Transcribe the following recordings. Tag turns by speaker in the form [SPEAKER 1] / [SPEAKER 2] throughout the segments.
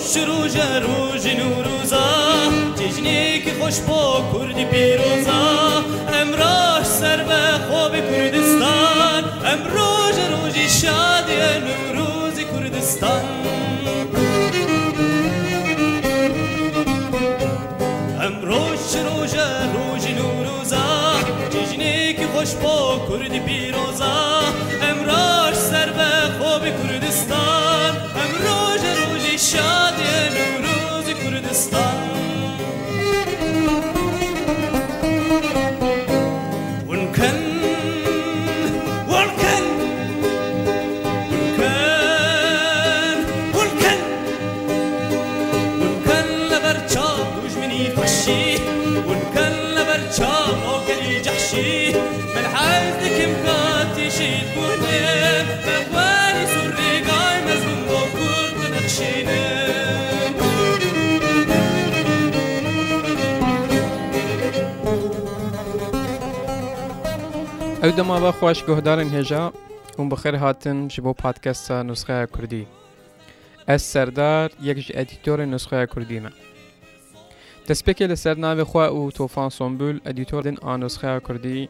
[SPEAKER 1] روش روژ روژ نوروزا. ججنی که خوش با کردی پیروزا. امراش سر به خواب کردستان. امروز روژی شادی نوروز کردستان. امروز روژ نوروزا. ججنی که خوش با کردی پیروزا.
[SPEAKER 2] عودة ما بخواش قهدارن هجا هم بخير هاتن جبو بودكاست نسخة كردي از سردار يكج اديتور نسخة كردي ما تسبيكي لسرنا بخوا و توفان سنبول اديتور دن آن نسخة كردي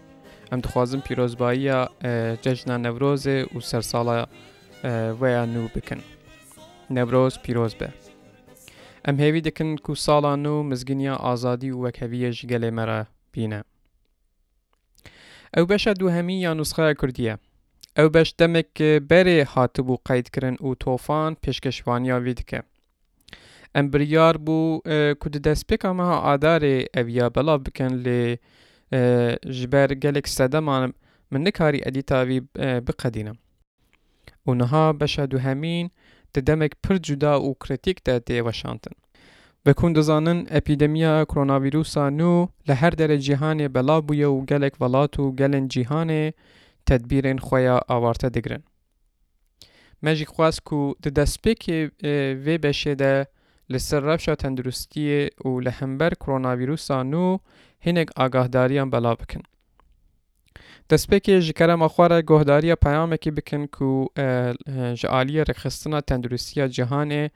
[SPEAKER 2] ام دخوازم پیروزبایی جشن نوروز و سرسال ویا نو بکن نوروز پیروز به ام هیوی دکن کو سالا نو مزگنیا آزادی و وکهویش گلی مرا بینه ئەو بەشە دووهەمی یان نوسخەیە کوردیە ئەو بەش دەمێک بەرێ هاتبوو قەیدکردن و تۆفان پێشکەشوانیا وی دکە ئەم بریار بوو کو دەستپێکە مەها ئادارێ ئەویا بەڵا بکەن لێ ji ber gelek sedeman min nikarî edîtavî biqedînim. Û niha beşa duhemîn di demek pir cuda û kritik de tê weşantin. وکون دزانن اپیدمیا کرونا ویروسا نو له هر در جهان بلا بویا و گلک ولاتو گلن جهان تدبیرن خویا آوارته دگرن. مجی خواست کو ده دست وی بشه ده لسر رفشا تندرستی و لهمبر کرونا ویروسا نو هنگ آگاهداریان بلا بکن. دست پیک جکره مخواره گهداری پیامه که بکن کو جعالی رخستنا تندرستی جهانه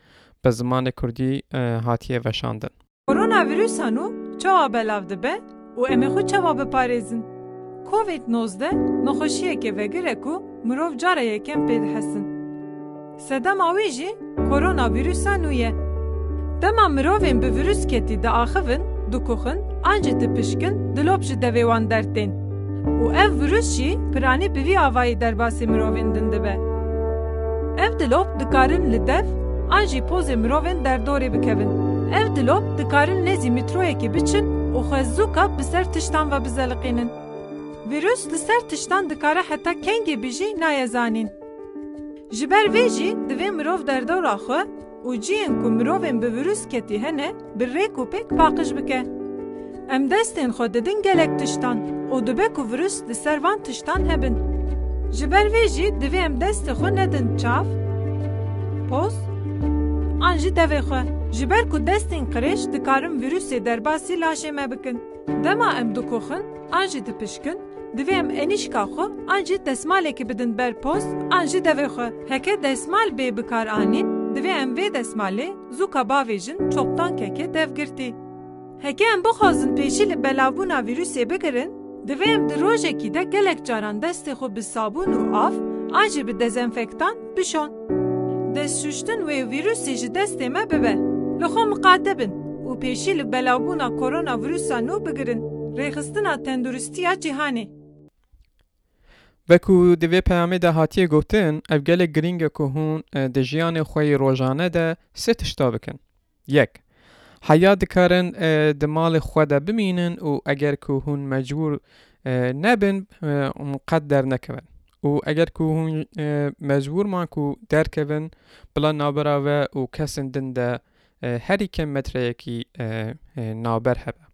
[SPEAKER 2] به زمان کردی هاتیه وشاندن
[SPEAKER 3] کرونا ویروس هنو چاوا بلاو دبه و امی خود چاوا بپارێزن کووید 19 نەخۆشیەکێ vegire ku mirov cara yekem pê dihesin sedema wî jî korona vîrusa nû ye dema mirovên bi vîrusketî diaxivin dikuxin an jî dipişkin dilop ji devê wan dertên û ev vîrus jî piranî bi vî avayî derbasî mirovên din dibe ev dilop li dev an jî pozê mirovên derdorê bikevin. Ev dilop dikarin nêzî mîtroyekê biçin û xwezûka bi ser tiştan ve bizeliqînin. Vîrus li ser tiştan dikare heta kengê bijî nayezanîn. Ji ber vê jî divê mirov derdora xwe û ciyên ku mirovên bi vîrus ketî hene bi rêk û pêk paqij bike. Em destên xwe didin gelek tiştan û dibe ku vîrus li ser van tiştan hebin. Ji ber vê jî divê em destê xwe nedin çav, poz an jî devê xwe ji ber ku destên qirêj dikarin vîrusê derbasî laşê me bikin dema em dikoxin an jî dipişkin divê em enîşka xwe an jî desmalekê bidin ber post an jî devê xwe heke desmal bê bikar anîn divê em vê desmalê zûka bavê çoktan keke devgirtî heke em bixwazin pêşî li belavbûna vîrusê bigirin divê em di rojekî de gelek caran destê xwe bi sabûn û av an jî bi dezenfektan bişon دست و ویروسی جی دست ایمه ببه لخو مقاده بین و پیشی لبلاوبونا کورونا ویروسا نو بگرن. ریخستن تندرستی ها جهانی
[SPEAKER 2] وکو دوی پیامه ده هاتی گوتن افگل گرینگ که هون ده جیان خوی روزانه ده سه تشتا بکن یک حیات دکارن ده مال خود بمینن و اگر که هون مجبور نبن مقدر نکنن و اگر که هون مجبور ما که در که بلا نابرا و او کسن دن ده هری که متره یکی نابر هبه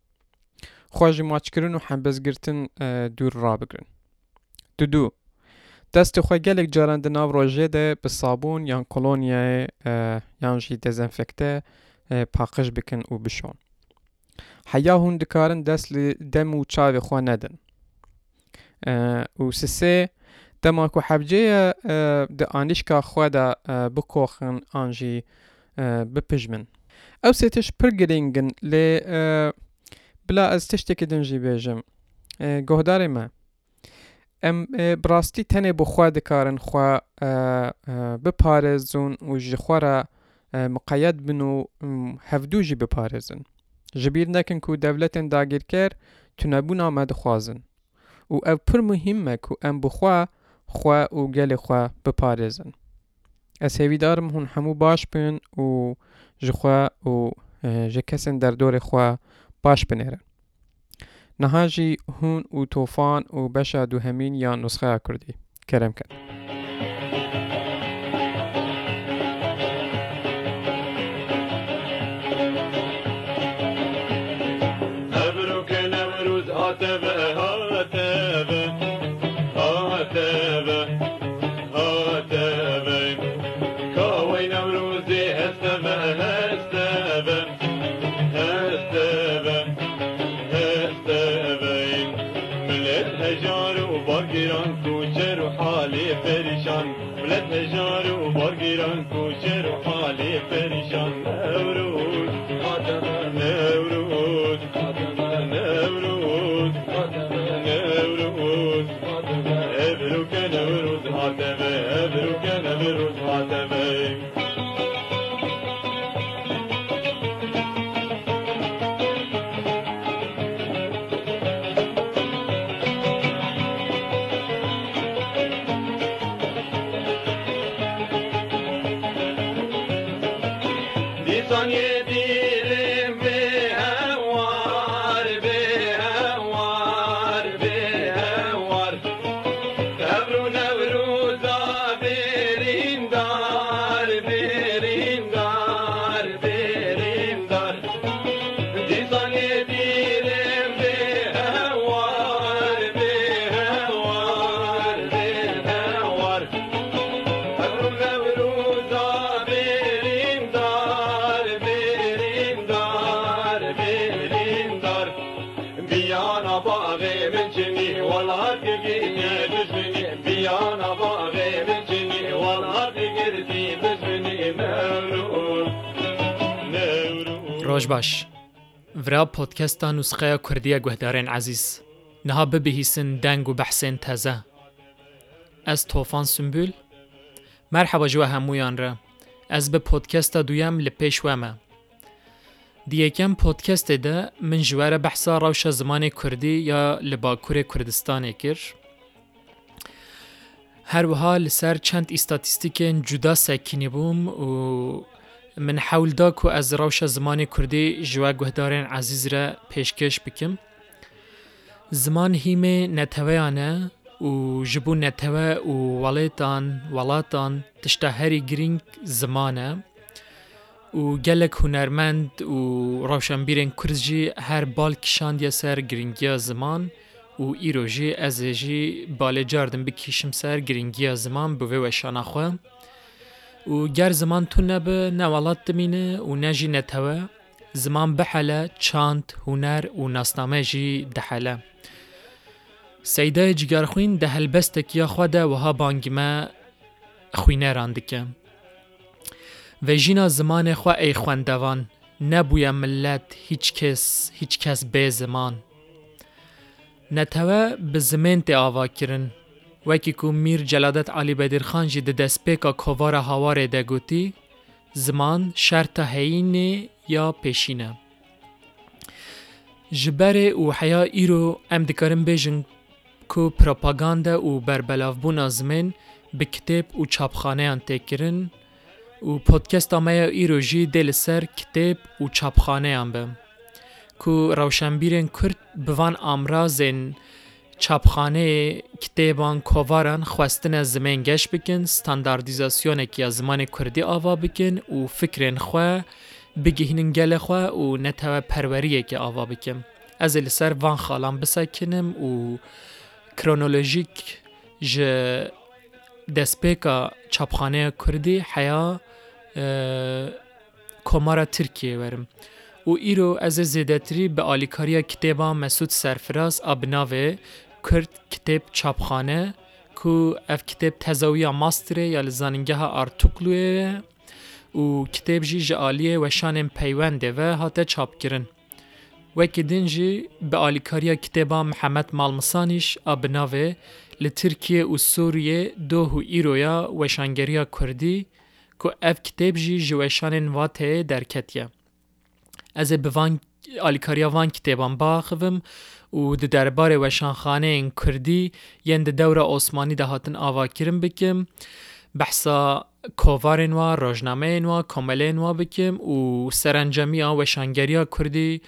[SPEAKER 2] خواجی ما چکرون و هم بزگرتن دور را بگرن. دو. دو دست خواه گلک جارند ده ناب راجه ده به صابون یا کلونیه یا جی دزنفکته پاکش بکن و بشون حیا هون دکارن دست دم و چاوی خواه ندن او سسه د ماکو حبجه د آنیشکا خو دا بکوخن آنجی بپجمن او سیتش پرگرینگن ل بلا از تشتکی دنجی بیجم گهدار ما ام براستی تنه بخوا دکارن خوا بپارزون و جخورا مقید بنو هفدو جی بپارزن جبیر نکن کو دولتن داگیر کر تنبونا مدخوازن و او پر مهمه کو ام بخوا خوا او ګل خو په پاریزن اس هوی دارم هون همو باش پین او ژخوا او ژکسن در دور خو باش پنره نهاجی هون او توفان او بشا دوهمین یا نسخه کردی کرم کرد.
[SPEAKER 4] hayran koşer hali perişan. ڕۆژ
[SPEAKER 5] باش. ورا پۆتکەستا نوسخەیە کوردیە گوهدارێن عزیز. نەها ببیهیسن دەنگ و بەحسێن تەزە ئەس تۆفان سمبول مەرحەبە ژوە هەمویانرە ئەس بە پۆتکەستە دویم لە پێشوەمە دیەکەم پۆتکەستێدا من ژوارە بەحسا ڕەوشە زمانی کوردی یا لە باکوورێ کوردستانی کرد هەروەها لەسەر چەند ئیستاتیستیکێن جودا سەکینی بووم و من حەولدا و من حول دا کو از روش زمان کردی جوا گهدارین عزیز را پیشکش بکم زمان هیمه نتویانه و جبو نتوه و ولیتان ولاتان تشتا هری گرینگ زمانه. و گلک هنرمند و روشنبیرین کرزجی هر بال کشاندیا سر گرینگیا زمان و ایروژی ازیجی بالجاردن بکیشم سر گرینگیا زمان بوه وشانا خواه و گر زمان تو نب نوالات دمینه او نجی نتوه زمان بحلا چانت هنر او نصنامه جی دحله. سیده جگر خوین ده البست کیا خواده و ها بانگی ما خوینه راندکه و جینا زمان خوا ای خواندوان نبوی ملت هیچ کس هیچ کس به زمان. نتوه به زمین تی آوا کرن وکی کو میر جلادت علی بدر خان جی ده دسپیکا کووارا هاواره ده گوتی زمان شرط هین یا پیشینه. جبر او حیا ایرو ام دکرم بیجن کو پروپاگاندا او بربلاف بو نازمن به کتاب او چاپخانه ان تکرن او پادکست ما ایرو جی دل سر کتاب او چاپخانه ام کو روشنبیرن کورت بوان امرازن چاپخانه کتابان کواران خواستن از زمینگش بکن استانداردیزاسیون کی از زمان کردی آوا بکن او فکرن خو بگهنن گله خو او نتاو پروریه کی آوا بکم از لسر وان خالام بسکنم او کرونولوژیک ج دسپکا چاپخانه کردی حیا کومارا ترکیه ورم او ایرو از زیدتری به آلیکاریا کتبا مسود سرفراز ابناوه کرد کتاب چاپخانه کو اف کتاب تزاویه ماستر یا لزانگه ارتوکلو او کتاب جی جعالی وشان پیونده و حتا چاپ و کدین به آلیکاریا کتابا محمد مالمسانیش ابناوه لترکیه و سوریه دوهو ایرویا وشانگریا کردی که اف کتاب جی جوشان واته درکتیه از بوان آلیکاریا وان کتابان باخوم او د دربار وشانخانه این کردی یند دوره عثماني د هاتن اوا بکم بحثا کوارنوا راجنامه نو کومل نو بکم او سرنجمی او وشانګریا کردی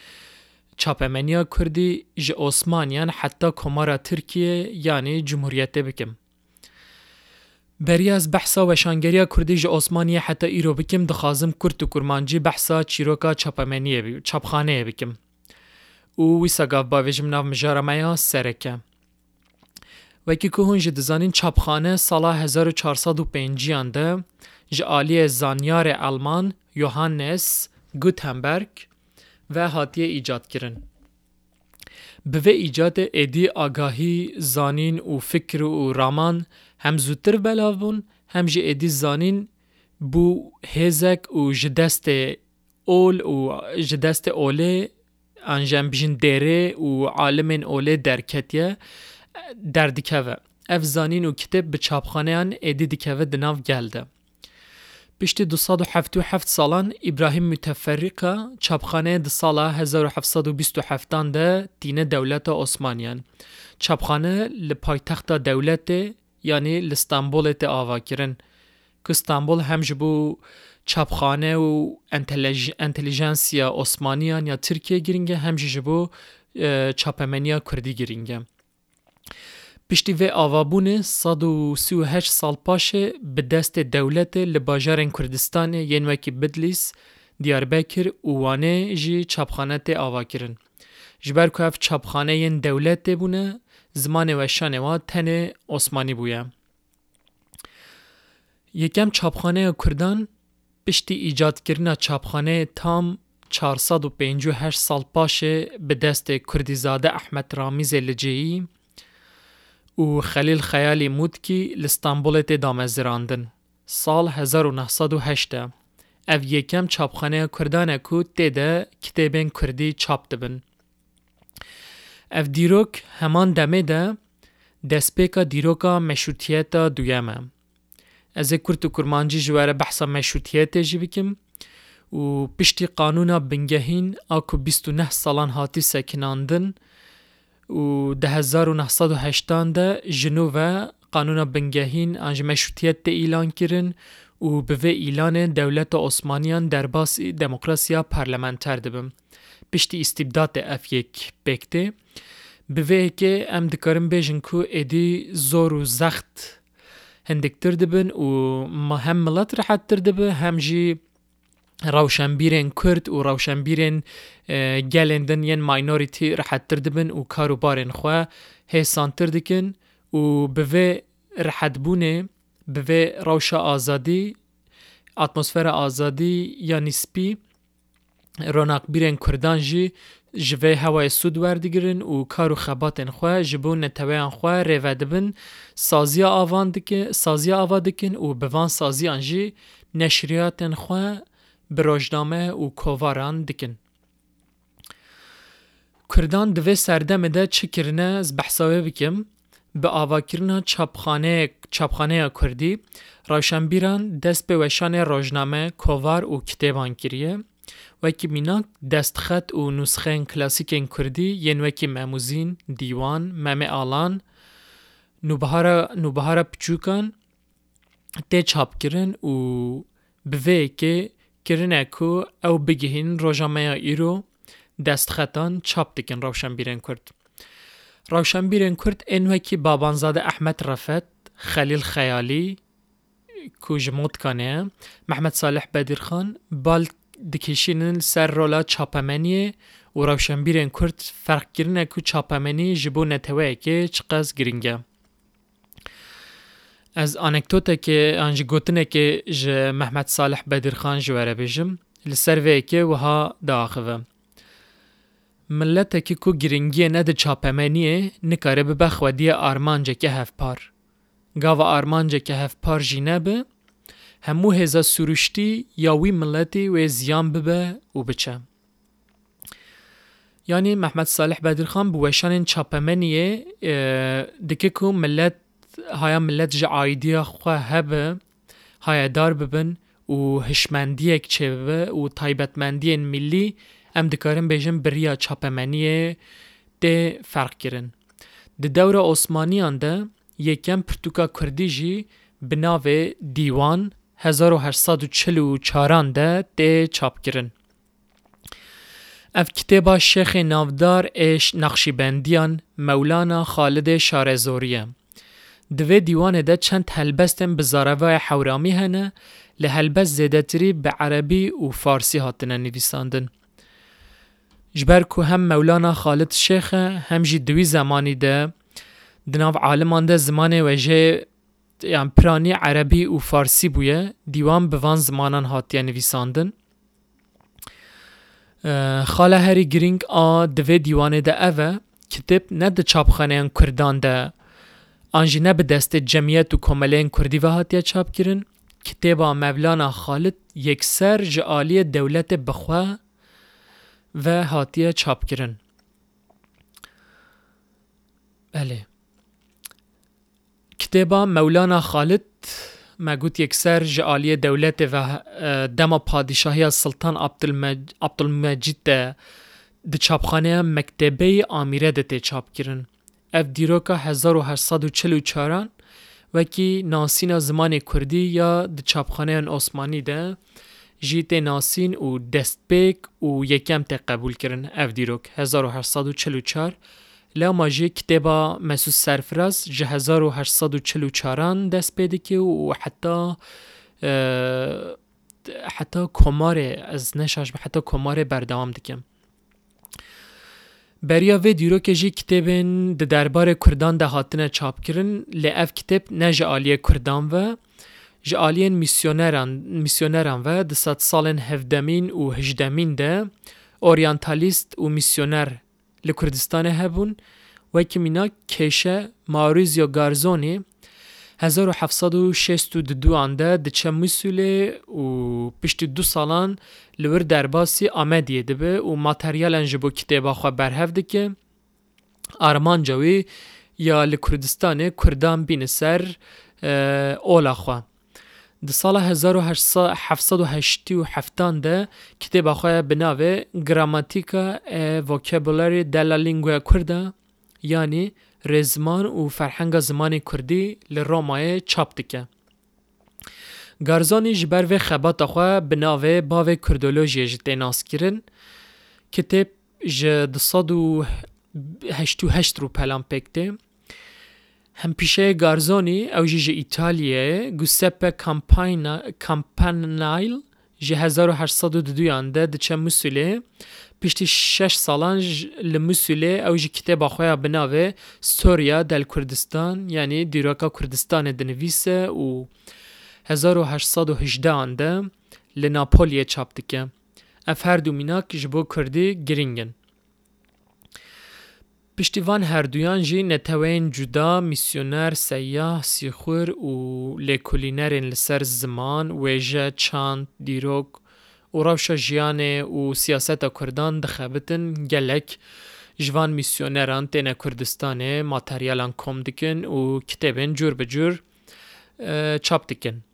[SPEAKER 5] چاپمنیا کردی ژ عثمانیان حتی کومارا ترکیه یعنی جمهوریت بکم. بریاز بحثا وشانگریا کردی جه عثمانی حتی ایرو بکیم دخازم کرد و کرمانجی بحثا چیروکا چپمنیه بکیم او ویسا گاف با ویجم مجارمه سرکه. ویکی که هنجی دزانین چپخانه سالا هزار و چارساد و پینجی انده جعالی زانیار علمان یوهانس گوت و حاتیه ایجاد کرن به وی ایجاد ایدی آگاهی زانین و فکر و رامان هم زودتر بلاوون هم جی ایدی زانین بو هزک و جدست اول و جدست اوله انجام بجن دره و عالم اوله درکتیه دردیکوه اف زانین و کتب به چابخانه ان ایدی دیکوه دناف گلده. پشت 277 سالان ابراهیم متفرقا چابخانه د سالا 1727 ده دینه دولت عثمانیان چابخانه ل پایتخت دولت یعنی ل استانبول ته آوا کرن چپخانه و انتلیجنسیا عثمانیان یا ترکیه گرینگه همجی جبو چپمنیا کردی گرینگه. پشتی وی آوابونه صد و سی هش سال پاشه به دست دولت لباجار کردستان ینوکی بدلیس دیار بکر اوانه جی چپخانه تی آوا کرن جبر که هف چپخانه ین دولت بونه زمان وشانه و تنه عثمانی بویه یکم چپخانه کردان پشتی ایجاد کردن چابخانه تام 458 سال پاشه به دست کردیزاده احمد رامیز لجهی و خلیل خیالی مود که لستانبول تی دامازراندن سال 1908 او یکم چابخانه کردانه کو تیده کتابن کردی چاب دبن او دیروک همان دمه ده دست دیروکا مشروطیت دویمم Ez ê Kurd û Kurmancî ji were behsa meşrutiyetê jî bikim û piştî qanûna bingehîn a ku 29 salan hatî sekinandin û di 1980 de ji nû ve qanûna bingehîn an ji meşrutiyet tê îlan kirin û bi vê îlanê dewleta Osmaniyan derbasî demokrasiya parlamenter dibin. Piştî îstîbdatê ev yek pêktê, bi vê yekê em dikarin bêjin ku êdî zor û zext هندکتر دبن و هم ملت راحت تر دبن هم جی روشن کرد و روشن بیرن گلندن یعن ماینوریتی تر دبن و کاروبارن خواه هی سان و بوه راحت بونه بوه روش آزادی اتموسفر آزادی یا نسبی رونق بیرن کردان جی جوه هوای سود وردگرن و کارو خباتن خواه جبو نتوهان خو ریوه دبن سازی آوان دکن سازی آوان دکن و بوان سازی انجی نشریات خو بروجنامه و کواران دکن کردان دوه سردمه ده چه کرنه از بحثاوه بکم به آوا کرنا چاپخانه چاپخانه کردی روشنبیران دست به وشان راجنامه کووار و کتیبان کریه وکی میناک دستخط و نسخن کلاسیک این کردی ین وکی مموزین، دیوان، ممه آلان، نوبهارا, نوبهارا پچوکان تی چاپ کرن و بوه که کرن اکو او بگهین روشامه یا ایرو دستخطان چاپ دکن روشن بیرن کرد. روشن بیرن کرد این احمد رفت، خلیل خیالی، کوج موت کنه، محمد صالح بدرخان، بالت dikişînin ser rola çapemeniyê û rewşenbîrên Kurd ferqkirine ku çapemenî ji bo neteweyekê çi qas giring e. Ez anekdotekê an ji gotinekê ji Mehmed Salih Bedirxan ji were bêjim li ser vê yekê wiha diaxive. Milletekî ku giringiyê ne di çapemeniyê nikare bibe xwediya armanceke hevpar. Gava armanceke hevpar jî nebe, همو هزا سروشتی یا وی ملتی و زیان ببه و بچه. یعنی محمد صالح بدرخان بوشان چاپمنیه دکه که ملت های ملت جا آیدیا خواه هبه های دار ببن و هشمندی اک چه ببه و تایبتمندی ملی ام دکارن بیجن بریا چاپمنیه ده فرق کرن. ده دور عثمانیان ده یکم پرتوکا کردی جی بناو دیوان 1844 ده ده چاپ کرن. اف شیخ نافدار اش نقشبندیان مولانا خالد شارزوریه. دوی دیوان ده چند هلبستن بزاروای حورامی هنه لهلبست زیدتری به عربی و فارسی هاتنه نویساندن. جبر که هم مولانا خالد شیخ هم جی دوی زمانی ده دناو عالمان ده زمان وجه yani پرانی عربی و فارسی بویه. دیوان بوان زمانان هاتیه نویساندن خاله هری گرینگ آ دوی دیوانه ده اوه کتب نه ده چاپخانه کردان ده. آنجی نه به دست جمعیت و کمالین کردی و هاتیه چاپ کرن کتابا مولانا خالد یکسر جعالی دولت بخواه و هاتیه چاپ کرن بله. کتابا مولانا خالد مگوت یکسر جعالی دولت و دما پادشاهی سلطان عبدالمجید ده ده چاپخانه مکتبه آمیره ده تی چاپ کرن اف دیروکا 1844 وکی ناسین زمان کردی یا ده چاپخانه عثمانی ده جیت ناسین و دستپیک و یکم ته قبول کرن اف دیروک 1844 لا ماجی کتابا مسوس سرفراز جه 1844 دست پیدا که و حتی حتی کمار از نشاش به حتی کمار بردوام دکم بریا وی دیرو که جی کتابن ده دربار کردان ده هاتنه چاپ کرن لی اف کتاب نج آلیه کردان و misyoneran ve di sed salên hevdemîn û hişdemîn de oryantalîst û misyoner لی کردستان هبون و کمینا کشه ماروز یا گارزونی 1762 انده د چمسولې او پښتې دو سالان لور درباسي امدی دی به او ماټریال انجبو کتابه خو برهو دی کې ارمانجوی یا لکردستانه کردام بینسر سر اوله د سال 1787 ده کتابه خو به نام گراماتیکا ا وکابولری د لا لینگوا کوردا یعنی رزمان او فرهنگ زمان کوردی ل رومای چاپ دکه گارزونی جبر و خبات خو به نام باو کوردولوژی جتناس کرن کتاب ج 288 رو پلان پکتم هم پیشه‌ی قارضانی او جیجی ایتالیه گوسپه کامپاینا کامپاننایل جه 1802 ان ده چم سله پشت شش سالان ل او جکیت با خویا بناوے استوریا دل کردستان یعنی دیراکا کردستان دن و 1818 ان ده له ناپولی چاپت ک ام افردو مینا کی کردی گرینگن پشتیوان هردویان جی نتوین جدا میسیونر سیاه سیخور و لیکولینر لسر زمان ویجه چاند دیروک و روش جیان و سیاست کردان دخبتن گلک جوان میسیونران تین کردستان ماتریالان کم دکن و کتبین جور بجور چاپ دکن.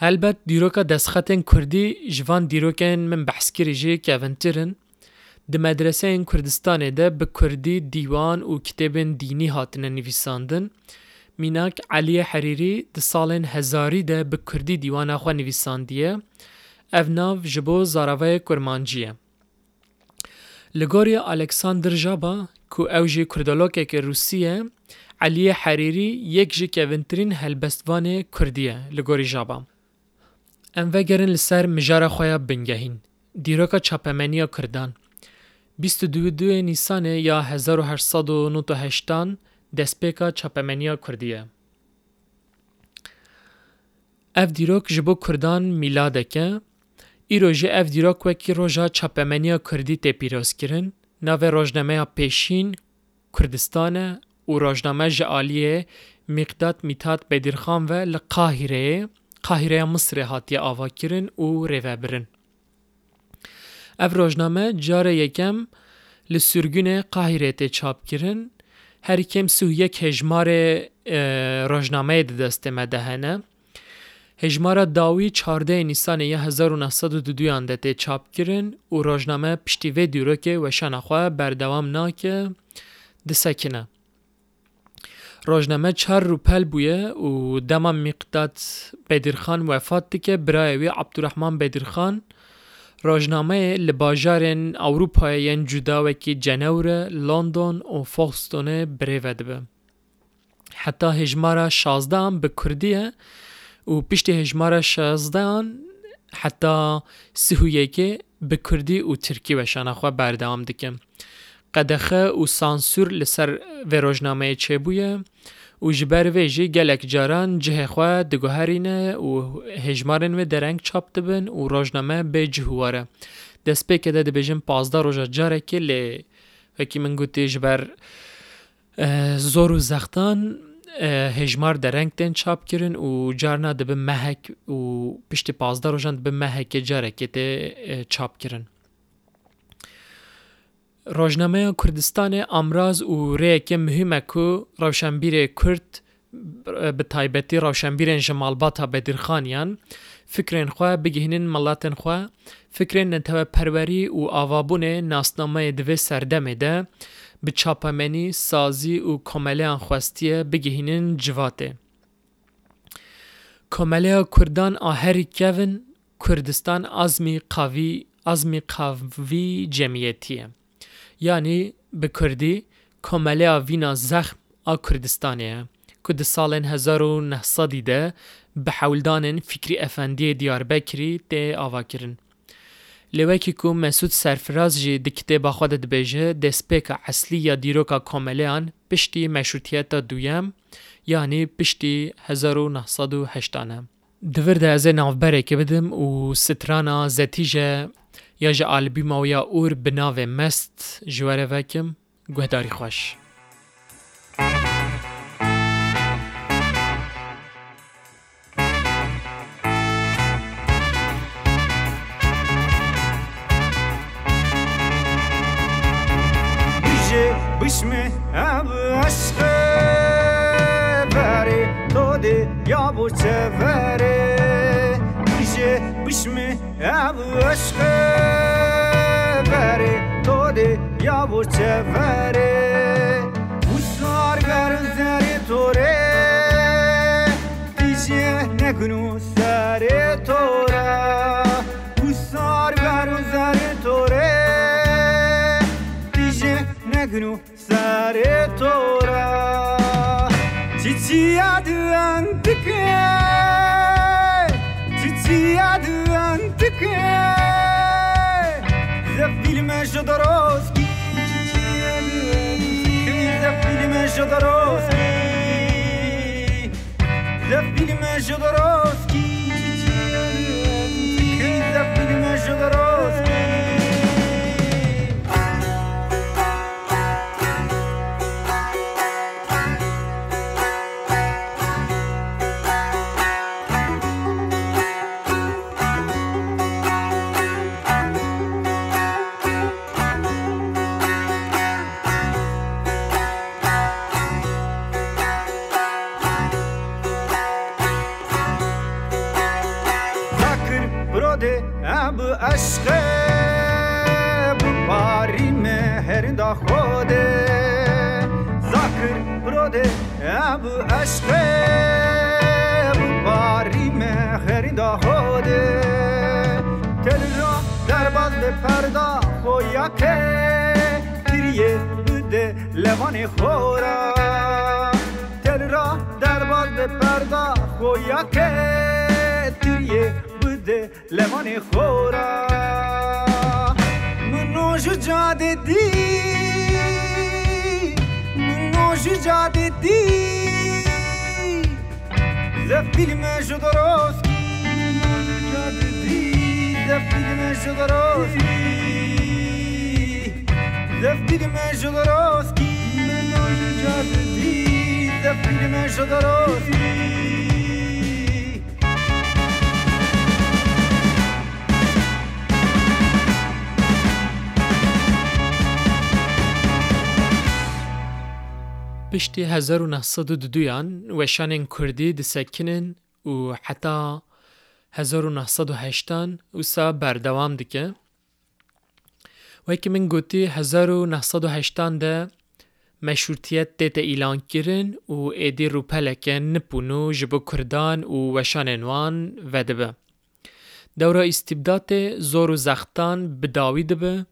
[SPEAKER 5] البته دیروکا دستخط کردی جوان دیروکن من بحث کردی که اونترن. د مدرسې ان کردستان ده به کوردی دیوان او کتابن دینی هاتنه نویساندن میناک علی حریری د سالن هزاری ده به کوردی دیوان خو نویساندیه افناف جبو زاروی کرمانجیه لگوری الکساندر جابا کو اوجی کردالوکه که روسیه علی حریری یک جی که ونترین هلبستوانه کردیه لگوری جابا اموگرن لسر مجاره خویا بنگهین دیروکا چاپمنیا کردان 22 نیسان یا 1898 دستپیکا چاپمنیا کردیه. اف دیروک جبو کردان میلادکه ایرو جه اف دیروک وکی روژا چاپمنیا کردی تی پیروز کرن ناو روژنامه پیشین کردستان و روژنامه جعالیه مقداد میتات بدرخان و لقاهره قاهیرەیە مسرێ هاتیە ئاواکردن و اف روزنامه جار یکم لسرگون قاهره تی چاپ کرن هر کم سو یک هجمار روزنامه ده دست مدهنه هجمار داوی چارده نیسان یه هزار و نصد و دویانده تی چاپ کرن و روزنامه پشتی و دیرو که وشان خواه بردوام نا که ده سکنه روزنامه چار رو بویه و دمان مقداد بدرخان وفاد دی که برای وی عبدالرحمن بدرخان راجنامه لباجارن اوروپا ین جداوه که جنور لندن و فاکستونه بریوه دبه. حتی هجمارا شازده هم به کردیه و پیشت هجمارا شازده هم حتی سهویه که به کردی و ترکی وشانه خواه بردام دکه. قدخه و سانسور لسر و راجنامه چه بویه؟ او جبر وی جی گلک جاران جه خواه دگوهرینه و هجمارن وی درنگ چاپ بن و راجنامه به هواره دست پی که ده بجن پازده روژا جاره که لی وکی من گوتی جبر زور زختان هجمار درنگ تن چاپ کرن و جارنا ده مهک محک و پشت پازده روژان ده به محک جاره چاپ کرن روزنامه کردستان امراض او که مهمه کو روشنبیر کرد به تایبتی روشنبیر جمال باتا بدرخانیان فکرین خواه بگهنین ملاتن خواه فکرین نتو پروری او آوابون ناسنامه دوی سردمه ده به چاپمینی سازی او کمالی انخواستیه بگهنین جواته کمالی کردان آهری کون کردستان ازمی قوی ازمی قوی جمعیتیه یعنی بکردی کردی کمالی آوینا زخم آ کردستانه که سال 1900 به حولدان فکری افندی دیار بکری ده آوا کرن. لوه که مسود سرفراز جی ده کتاب خود ده بیجه ده سپیک اصلی یا دیروک کمالیان پشتی مشروطیت دویم یعنی پشتی 1980 دویر ده از نوبره که بدم و سترانا زتیجه یا جا البی ماویا اور بناوه مست جواره وکم گوهداری خوش
[SPEAKER 6] ismi Əvəşqə bəri Tori yavur çəfəri Usar bərin zəri tori Dicə nə günü səri tora Usar bərin zəri tori Dicə nə günü səri tora Çiçiyə düvən dikən filme Jodorowsky Za The Jodorowsky Za filme Jodorowsky اب اس کوے ابو پری مگر دہ تل جو در باز دے پردا خو یکے تیرے بدے لیمونے خوراں تل را در باز دے پردا خو یکے تیرے بدے لیمونے خوراں منو جو جاں دی دروش ایجاد دی ز فیلم جودروسکی ز فیلم جودروسکی ز فیلم جودروسکی ز فیلم جودروسکی
[SPEAKER 5] پشتی 1902 یان وشانین کردی د سکنن او حتا 1908 یان اوسا بر دوام دکه وای کی من گوتی 1908 یان ده مشروطیت دیت ایلان کرن او ایدی روپلک نپونو جبو کردان و وشان انوان وده به. دوره استبداد زور و زختان بداوی ده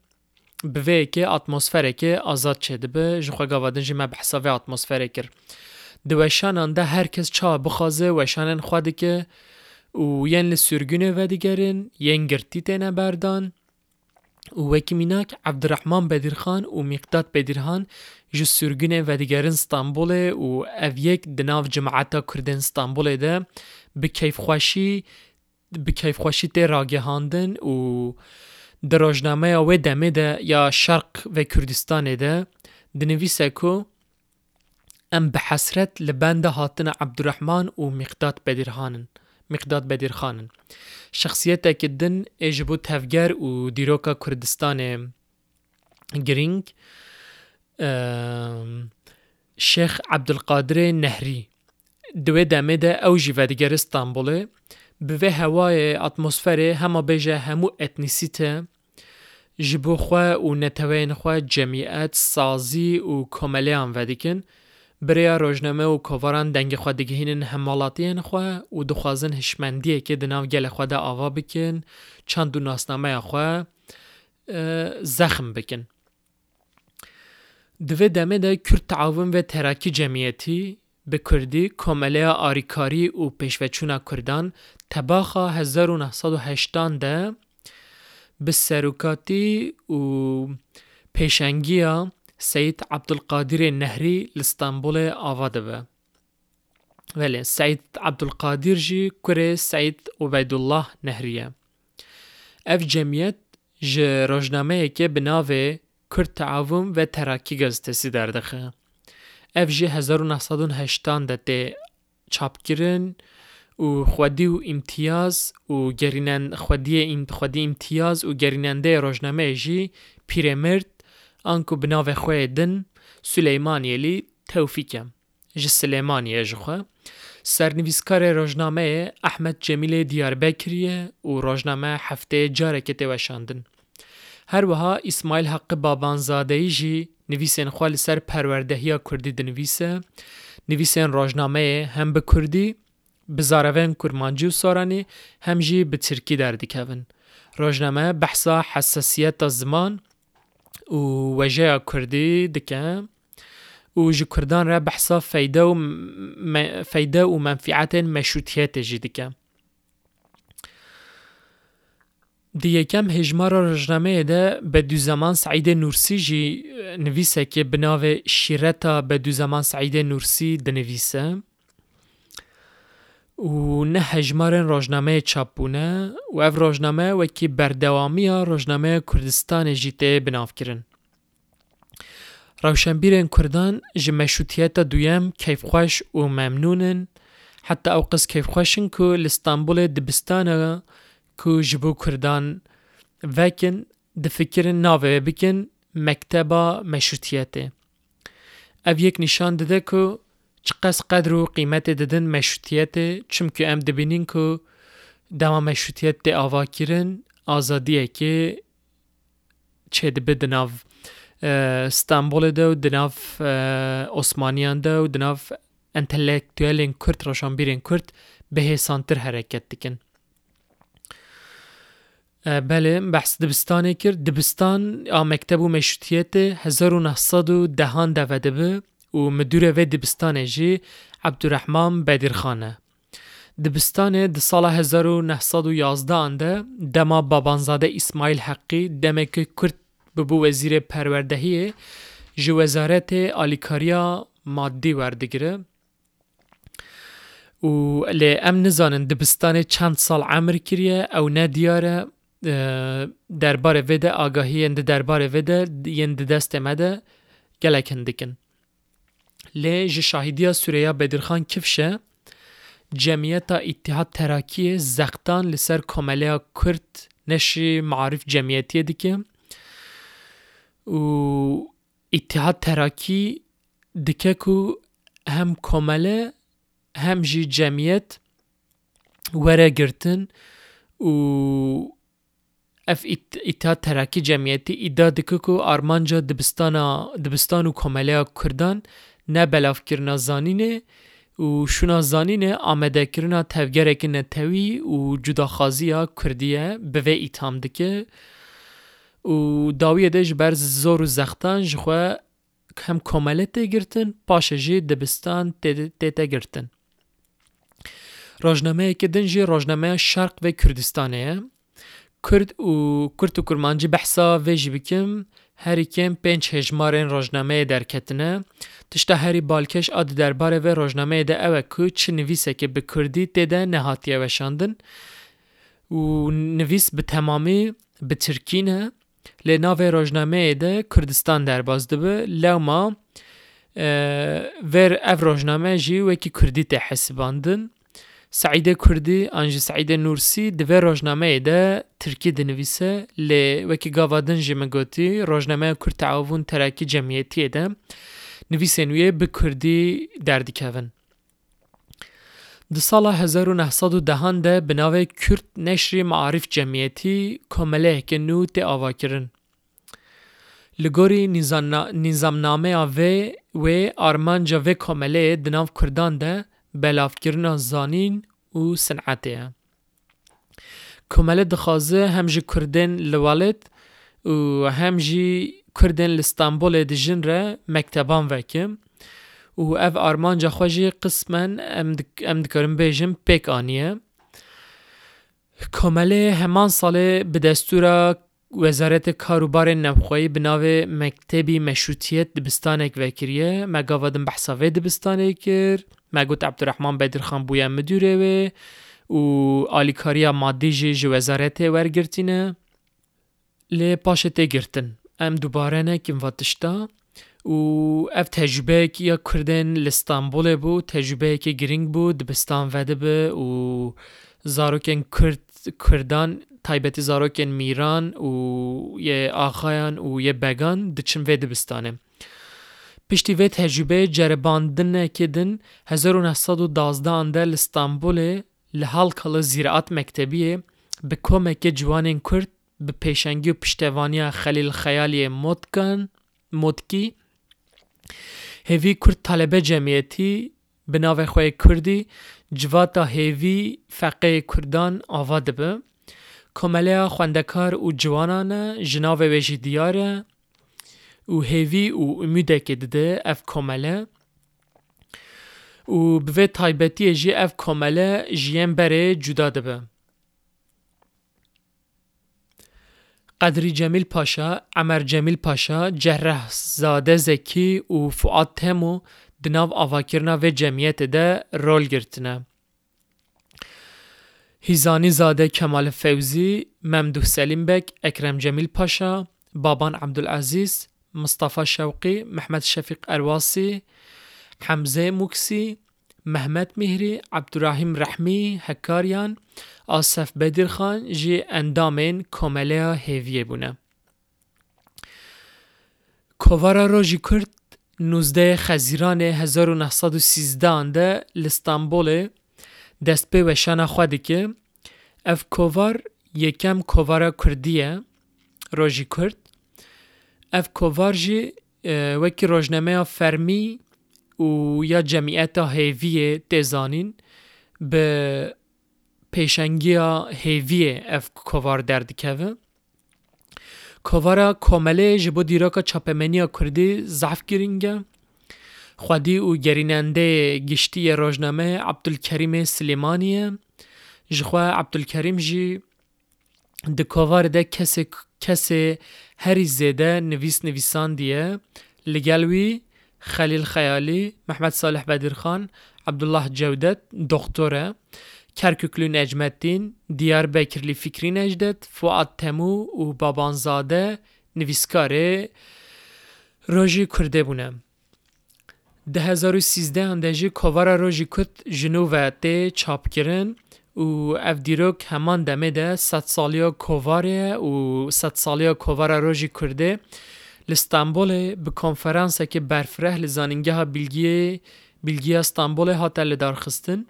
[SPEAKER 5] بوی که اتمسفره که ازاد چه دبه جوخه گوادن جیمه بحصاوی اتمسفره کر دوشان انده هرکس چا بخوازه وشانن خودی که او یهن لسرگونه و دیگرین یهن گرتی تینه بردان و وکی میناک عبد بدرخان او مقداد بدرخان جو سرگونه و دیگرین ستنبوله و او یک دناف جمعاتا کردن ستنبوله ده بکیف خوشی بکیف خوشی تی راگه هاندن و د روزنامه او د یا شرق و کوردستان ده د کو ام بحسرت لبند هاتن عبد الرحمن او مقداد بدرخانن مقداد بدرخانن شخصیت کې دن اجبو تفګر او دیروکا کردستان گرینگ شیخ عبدالقادر القادر نهری دوی دمه ده او جیوادگر استانبوله به وی هوای اتمسفری همه بیجه همو اتنیسیته جبو خواه و نتوین خواه جمعیت سازی و کمالی هم ودیکن بریا روزنامه و کواران دنگ خواه دیگهینن همالاتین و دخوازن هشمندیه که دناو گل خواه ده آوا بکن چند و ناسنامه خواه زخم بکن دوه دمه ده کرد و تراکی جمعیتی به کردی کمالی آریکاری و پیشوچونه کردن تباخا 1980 ده به سروکاتی و پیشنگیا سید عبدالقادر نهری لستانبول آواده به. ولی بله، سید عبدالقادر جی کره سید عبید الله نهریه. اف جمعیت جه روشنامه که بناوه کرد تعاوم و تراکی گزتسی دردخه. اف جی 1980 ده ده چاپ گیرن و خودی و امتیاز و گرینن خودی ام خودی امتیاز و گریننده روزنامه جی پیرمرد آنکو بناو خویدن سلیمانی لی توفیکم جی سلیمانی سر نویسکار روزنامه احمد جمیل دیار بکری و روزنامه هفته جارکت وشاندن. هر وها اسماعیل حق بابانزاده جی نویسن خوال سر پروردهی کردی دنویسه. نویسن روزنامه هم به بزارفن کرمانجی و سارانی همجی به ترکی دردی کهون. روزنامه بحثا حساسیت زمان و وجه کردی دکن و جو کردان را بحثا فیده و, م... فیده و منفعت مشروطیت جی دکن. دی یکم هجمار رجنمه ده به دو زمان سعید نورسی جی نویسه که بناوه شیرتا به دو زمان سعید نورسی ده نویسه. و نه هجمارن روجنامه چاپونه و او روجنامه و کی بردوامی ها روجنامه کردستان جیته بناف کرن. روشنبیرن کردان جی مشوطیت دویم کیفخوش و ممنونن حتی او قص کیفخوشن که لستانبول دبستانه که جبو کردان وکن دفکرن ناوه بکن مکتبا مشروطیته. او یک نشان داده که چقدر قدر و قیمت دادن مشروطیت چون که ام دبینین که دما مشروطیت ده آوا کرن آزادیه که چه دبه دناف استانبول ده و دناف عثمانیان ده و دناف انتلیکتویل این کرد راشان بیرین کرد به حسانتر حرکت دیکن بله بحث دبستانه کرد. دبستان آ مکتب و مشروطیت 1910 دوده بود و مدیر وی دبستانه جی عبدالرحمن بدر خانه. دبستانه د سال 1911 انده دما بابانزاده اسماعیل حقی دمکه کرد ببو وزیر پروردهی جو وزارت آلیکاریا مادی وردگیره و ل ام نزانن دبستانه چند سال عمر کریه او ندیاره درباره وده آگاهی اند درباره وده یند دست مده گلکندکن لی جی شاهدیا سوریا بدرخان کفشه جمعیت اتحاد تراکی زختان لسر کمالیا کرد نشی معارف جمعیتی دیکه و اتحاد تراکی دیکه کو هم کمالی هم جی جمعیت وره و اف اتحاد تراکی جمعیتی ایده دیکه کو آرمانجا دبستان و کمالیا کردن نه بلاف کرنا او و شنا زانینه آمده کرنا تفگرکن توی و جداخازی ها کردیه به وی ایتام دکه و داویه ده جبر زور و زختان جخوه هم کمله تی گرتن پاشه جی دبستان ت تی گرتن راجنامه که دنجی راجنامه شرق و کردستانه کرد و کرد و کرمانجی بحثا و جی بکم هری کم پنج هجمار این روشنامه در کتنه تشتا هری بالکش آد در باره و روشنامه ده اوه که چه نویسه که بکردی دیده نهاتیه وشاندن و نویس به تمامی به ترکینه لینا و روشنامه ده کردستان در بازده به لما ور او روشنامه جی و اکی کردی ته حسباندن سعید کردی آنج سعید نورسی دوه روزنامه ای ده ترکی ده نویسه لی وکی گاوادن جمه گوتی روزنامه کرد تعاون ترکی جمعیتی ده نویسه نویه به کردی دردی کهون ده سال 1910 ده بناوه کرد نشری معارف جمعیتی کمله که نو تی آوا کرن لگوری نظامنامه آوه و آرمان جاوه کمله دناو کردان ده بلافکرنا زانین و صنعتی کمال دخوازه هم کردن لوالد و هم کردن لستانبول دیجن را مکتبان وکم و او ارمان جا خواهی قسمان امد کرم بیجم پیک آنیه کمال همان سال به دستور وزارت کاروبار نمخوایی بناو مکتبی مشروطیت دبستانک وکریه مگاوادن بحثاوی دبستانک کرد. مگوت عبد الرحمن بدر خان بویا مدیره و او الیکاریا مادی جی جو وزارت ورگرتینه. ل پاشه ته گرتن. ام دوباره نه کیم واتشتا. او اف تجربه کی کردن ل بو تجربه کی گرینگ بو د بستان و به او زاروکن کرد کردان تایبت زاروکن میران او یه اخایان او یه بگان د چم و پشتی وی تجربه جرباندن نکدن 1912 در استانبول لحال کل زیرات مکتبی به کمک جوان کرد به پیشنگی و پشتوانی خلیل خیالی مدکن مدکی هیوی کرد طلبه جمعیتی به ناوی خواه کردی جواتا هیوی فقه کردان آواد به کمله خوندکار و جوانان جناوه ویشی دیاره او هیوی او امیده که اف کامله او بوی تایبتیه جی اف کامله جیم بره جدا ده بیم قدری جمیل پاشا، امر جمیل پاشا، جهره زاده زکی او فعاد تیمو دناو آوکرنا و جمعیت ده رول گرتنه هیزانی زاده کمال فوزی، ممدو سلیم بک، اکرم جمیل پاشا، بابان عبدالعزیز، مصطفى شوقي محمد الشفيق الواسي حمزة موكسي محمد مهري عبد الرحيم رحمي هكاريان آصف بدر خان جي اندامين كوماليا هيفيه بونا كوفارا روجي كرت 19 خزيران 1913 ده لستانبول دست به وشان خواده که اف کووار یکم کووار کردیه روژی کرد اف کوارجی وکی روزنامه فرمی او یا جمعیت هیوی دزانین به پیشنگی هیوی اف کوار دردکوه کوارا کومله جبو دیراکا چاپمنی کردی زعف گرینگه خودی او گریننده گشتی روزنامه عبدالکریم سلیمانیه جخوا عبدالکریم جی دکوار ده کسی کسی هری زده نویس نویسان دیه لگلوی خلیل خیالی محمد صالح بدرخان عبدالله جودت دکتره کرکوکلو نجمتین دیار بکرلی فکری نجدت فواد تمو و بابانزاده نویسکاره روژی کرده بونه ده هزار سیزده کوارا روژی کت جنوبه ته چاپ کرن ev dîrok heman demê de sed saliya kovarê ye û sed saliya kovara Rojî Kurdê لستانبول به کنفرانس که برفره لزانینگه بیلگی بیلگی استانبول هاته لدارخستن.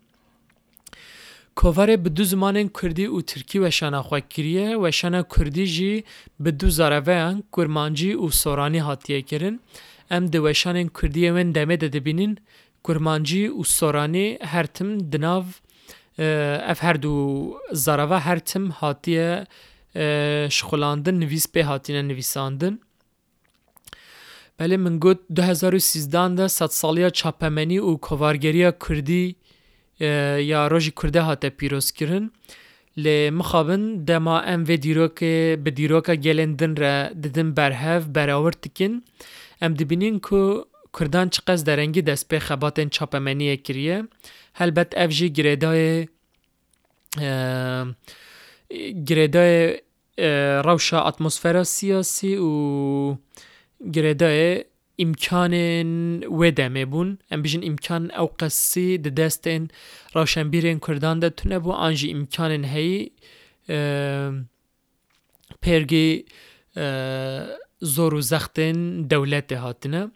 [SPEAKER 5] کووار به دو زمان کردی و ترکی و شانا خواه کریه و شانا کردی جی به دو زاروه کرمانجی و سورانی هاتیه کرن. ام دو وشان کردی ون دمه ده دبینین کرمانجی و سورانی هر تم دناو اف هر دو هر تم هاتیه شخلاندن نویس به هاتینه نویساندن بله من گوت 2013 ده صد سالیا چاپمنی و کوارگریا کردی یا روژی کرده هاته پیروز کرن لی مخابن دما ام و دیروک به دیروکا گلندن را ددن برهف براورد تکن ام دبینین که کردان چقدر درنگی دست به خباتن چاپمنی کریه هلبت اف جی گریدای گریدای روشا اتمسفera سیاسی و گریدای امکان و دمه بون ام بیجن امکان او قصی د دستن روشنبیرین کردان ده تونه بو آنجی امکان هی پرگی زور و زختن دولت هاتنه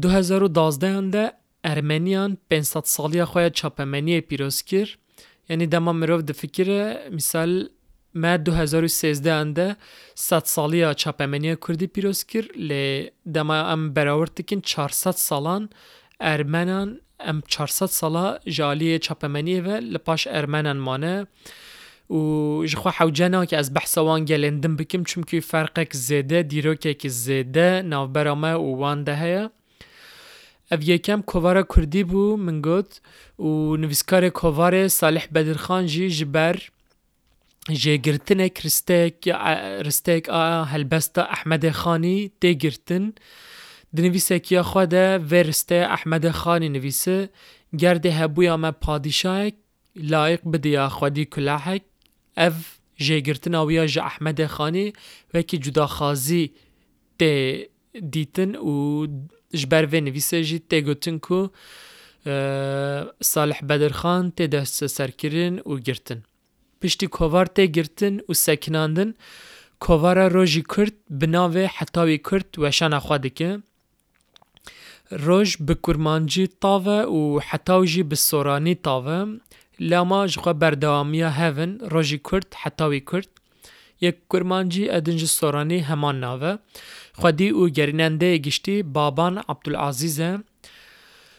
[SPEAKER 5] 2012 ده ارمنیان 500 سالی خواه چاپمنی پیروز کر یعنی دما مروف ده فکر مثال ما 2013 انده 100 سالی چاپمنی کردی پیروز کر لی دما ام براورد کن 400 سالان ارمنان ام 400 سالا جالی چاپمنی و لپاش ارمنان مانه. و جخوا حوجنا که از بحث وان گلندم بکم چونکه فرقك زیده دیروکه که زیده ناو برامه و وان ده هیا اف یکم کووارا کردی بو من گوت و نویسکار کووار صالح بدرخان جی جبر جي گرتنك رستيك رستيك آ احمد خاني تي گرتن دنویسك يا خواده و رسته احمد خانی نویسه گرده هبویا ما پادشاهك لایق بدیا خودی کلاحک اف جي گرتن جا احمد خانی وکی جدا خازی تی جبر و نویسه جی تی گوتن کو صالح بدرخان دست سرکرین و گرتن. پشتی کووار تی گرتن و سکناندن. کووارا روژی کرد بناوه حتاوی کرد و شان خواده که روژ به کرمانجی تاوه و حتاوی به سورانی تاوه. لما جخوا بردوامیا هفن روژی کرد حتاوی کرد. یک کرمانجی ادنج سورانی همان ناوه. خودی او گریننده گشتی بابان عبدالعزیزه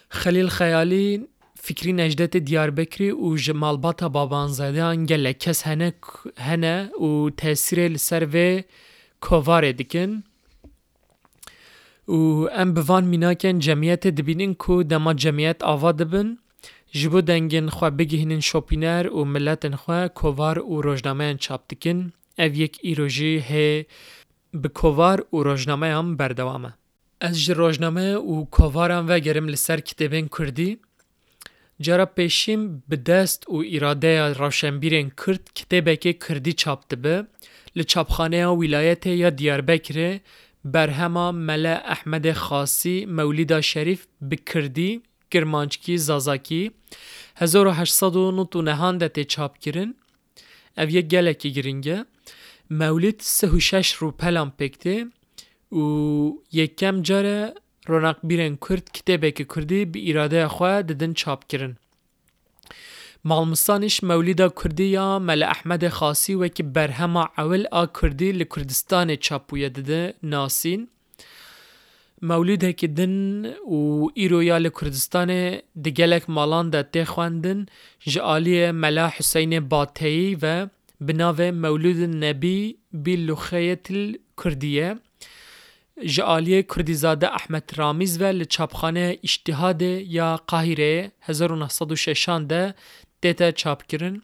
[SPEAKER 5] خلیل خیالی فکری نجدت دیاربکری و جمالباتا بابانزاده گله کس هنه هنه و تاثیر لسر و کوواره دکن. و ام بوان میناکن جمعیت دبینن کو دما جمعیت آوا دبن. جبو دنگن خوا بگهنن شوپینر و ملتن خوا کووار و روزنامه چاپ دکن. او یک ایروژی هی به کووار و روزنامه هم بردوامه از جی روزنامه و کووارم و گرم لسر کتابین کردی جرا پیشیم به دست و اراده روشنبیرین کرد کتابک کردی چاپ دبه لچاپخانه ولایت یا دیاربکر برهما ملا احمد خاصی مولیدا شریف بکردی کرمانچکی زازاکی 1899 ده چاپ کرن او یک گلکی گرینگه مولید سه و شش رو پلان پکته و یکم جاره رونق بیرن کرد کتابه که کردی به اراده خواه ددن چاپ کرن. مالمستانش مولیدا کردی یا مل احمد خاصی و که برهما اول آ کردی لکردستان چاپویه دده ناسین. مولید که دن و ایرو یا لکردستان دگلک مالان ده تی خواندن جعالی ملا حسین باتی و بناو مولود نبی بی لخیت الکردیه جعالی کردیزاده احمد رامیز و لچاپخانه اجتهاد یا قاهره 1906 ده دیتا چاپ کرن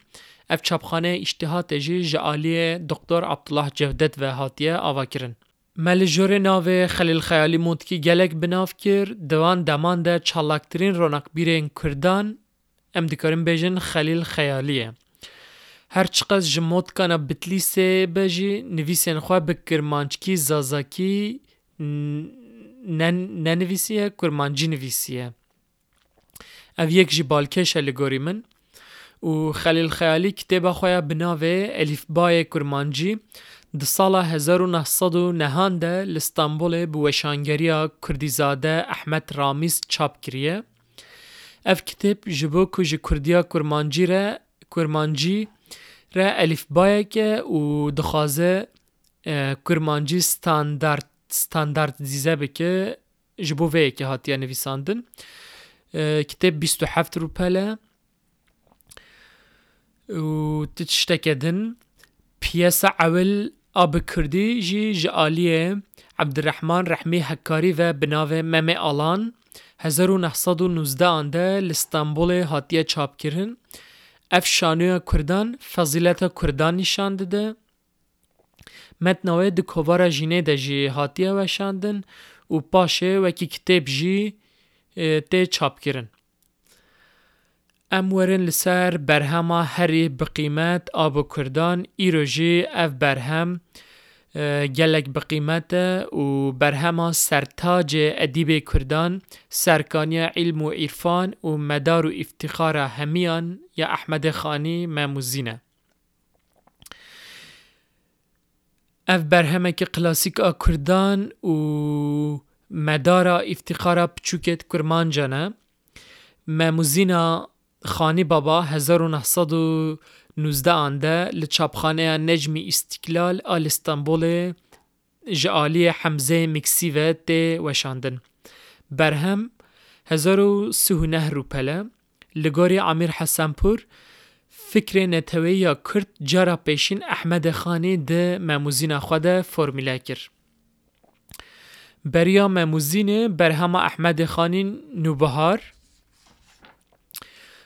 [SPEAKER 5] اف چاپخانه اجتهاد جی جعالی دکتر عبدالله جودت و هاتیه آوا کرن مل جور ناو خلیل خیالی موند کی گلک بناف کر دوان دمان ده چالاکترین رونق بیرین کردان ام دکارن بیجن خلیل خیالیه هر چقدر جمود کانا بتلیسه بجی نویسین خواه بکرمانچکی زازاکی ننویسیه کرمانجی نویسیه. او یک جی لگوری من. و خلیل خیالی کتابا خواه بناوه الیف بای کرمانجی di sala 1990 de li Stenbolê bi weşangeriya Kurdîzade Ehmed Ramiz çap kiriye. Ev kitêb ji bo ku ji Kurdiya kurmancî re kurmancî ره الیف بایه که او دخوازه کرمانجی ستاندارت ستاندارت دیزه بکه جبو بایه که هاتیه نویساندن کتب بیستو حفت رو پله و تشتک دن پیاسه اول آب کردی جی جالیه عبد الرحمن رحمی حکاری و بناوه ممه آلان هزارو نحصادو نوزده آنده لستانبول هاتیه اف شانوی کردان فضیلت کردان نشان ده متنوی دی کوارا جینه ده جی هاتیه وشاندن و پاشه وکی کتب جی تی چاپ گیرن امورن لسر برهما هری بقیمت آب کردان ایرو جی اف برهم گلک بقیمت و برهما سرتاج ادیب کردان سرکانی علم و عرفان و مدار و افتخار همیان یا احمد خانی مموزینه اف برهما که کلاسیک کردان و مدار افتخار پچوکت کرمان جانه مموزینه خانی بابا هزار و نوزده آنده لچابخانه نجمی استقلال آل استانبول جعالی حمزه مکسی و وشاندن. برهم هزار و سهونه روپله لگاری عمیر حسنپور فکر نتوی یا کرد جارا پیشین احمد خانی ده مموزین خود فرمیله کرد. بریا مموزین برهم احمد خانی نوبهار،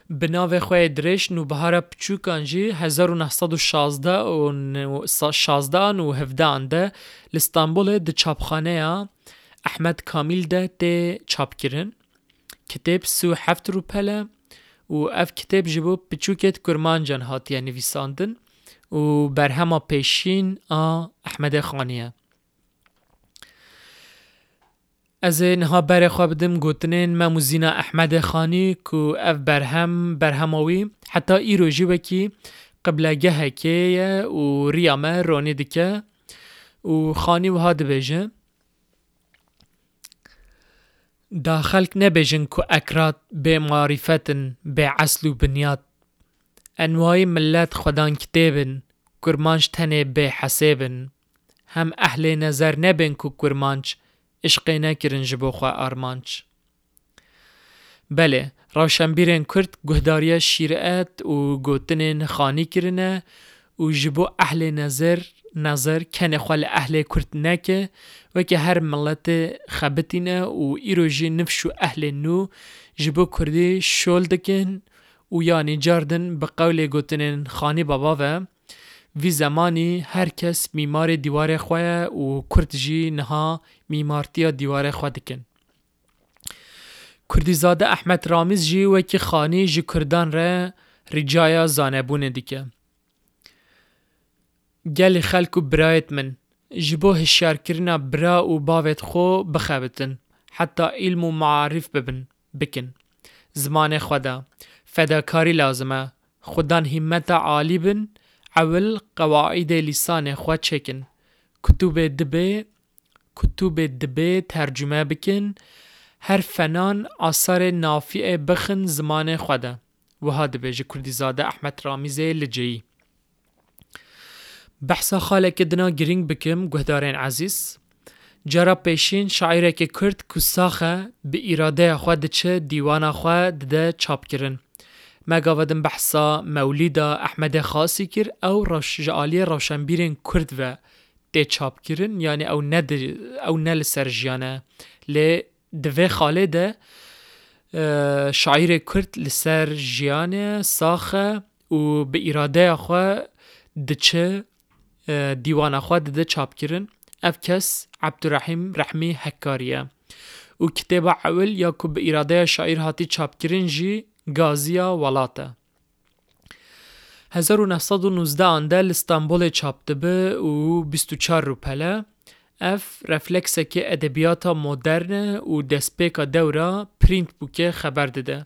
[SPEAKER 5] به ناو خوی درش نو بهار پچوکان جی 1916 و 16 و هفده ده استانبول د چاپخانه احمد کامل ده ته چاپ کرن کتاب سو هفت روپله و اف کتاب جبو پچوکت کرمان جان هاتیه نویساندن و برهما پیشین آ احمد خانیه. از نها بر خواب دم گوتنین ما موزینا احمد خانی کو اف برهم برهماوی. حتی ایروجی و کی قبل گه که و ریامه رانی دکه و خانی و هاد بیجه دا خلق نبیجن کو اکرات به معرفتن به عسل و بنیاد انوای ملت خودان کتیبن کرمانش تنه به حسیبن هم اهل نظر نبین کو کرمانش عشق قینا کردن جبو خواه آرمانچ. بله، روشان بیرون کرد، جهداری شیرات و گوتنن خانی کرنه. و جبو اهل نظر نظر کن خاله اهل کرد نکه، و که هر ملت خبتنه و نفش نفسشو اهل نو جبو کردی شولدکن و یعنی جردن به قول گوتنن خانی بابا و وی زمانی هر کس میمار دیوار خواه و کرد نه نها میمارتی دیوار خواه دکن. کردیزاده احمد رامیز جی و که خانی جی کردان ره رجای زانبونه دیکه. گلی خلکو برایت من. جبو هشیار کرنا برا او باوت خو بخابتن. حتی علم و معارف ببن. بکن. زمان خدا. فداکاری لازمه. خودان همت عالی بن. اول قواعد لیسان خوا چکن کتوب دبه کتوب دبه ترجمه بکن. هر فنان آثار نافع بخن زمان خوده و ها دبه جه کردیزاده احمد رامیزه لجهی بحثا خاله که دنا گرینگ بکم گهدارین عزیز. جرا پیشین شاعره که کرد کساخه به ایراده خود چه دیوان خود ده چاپ کرن مگاودن بحثا مولیدا احمد خاصی کر او روش جعالی روشنبیرین کرد و دی چاپ کرن یعنی او ند او نل سرجیانه لی دوی خاله ده شاعر کرد جیانه ساخه و به اراده خو دچه دیوان خو ده چاپ کرن اف کس عبدالرحیم رحمی حکاریه و اول یا که به اراده شاعر هاتی چاپ کرن جی گازیا ولاته 1919 انده لستانبول چابده به او 24 روپله. اف رفلکسه که ادبیاتا مدرن و دسپیکا دورا پرینت بوکه خبر داده.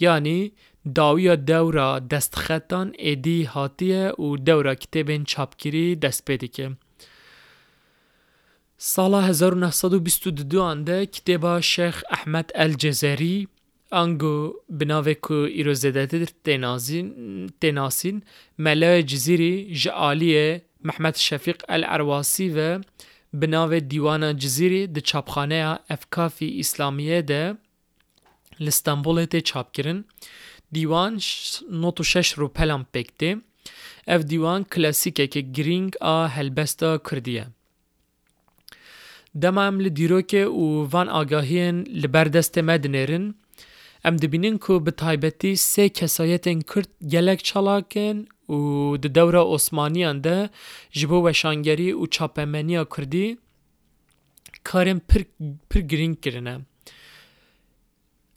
[SPEAKER 5] یعنی داویا دورا دستخطان ایدی هاتیه و دورا کتبین چابگیری دست پیده که. سال 1922 انده کتبا شیخ احمد الجزری انگو بناوه که ایرو زدتر تناسین ملای جزیری جعالیه محمد شفیق العرواسی و بناوه دیوان جزیری ده چاپخانه افکافی اسلامیه ده لستانبول ته چاپ کرن دیوان نوت و شش رو پلم پکته اف دیوان کلاسیکه که گرینگ آ هلبستا کردیه دمام لدیروکه و وان آگاهین لبردست مدنرن ام دبینین که به تایبتی سه کسایتین کرد گلک چلاکن و د دوره عثمانیان ده جبو وشانگری و چاپمنیا کردی کارم پر, پر گرینگ کرنه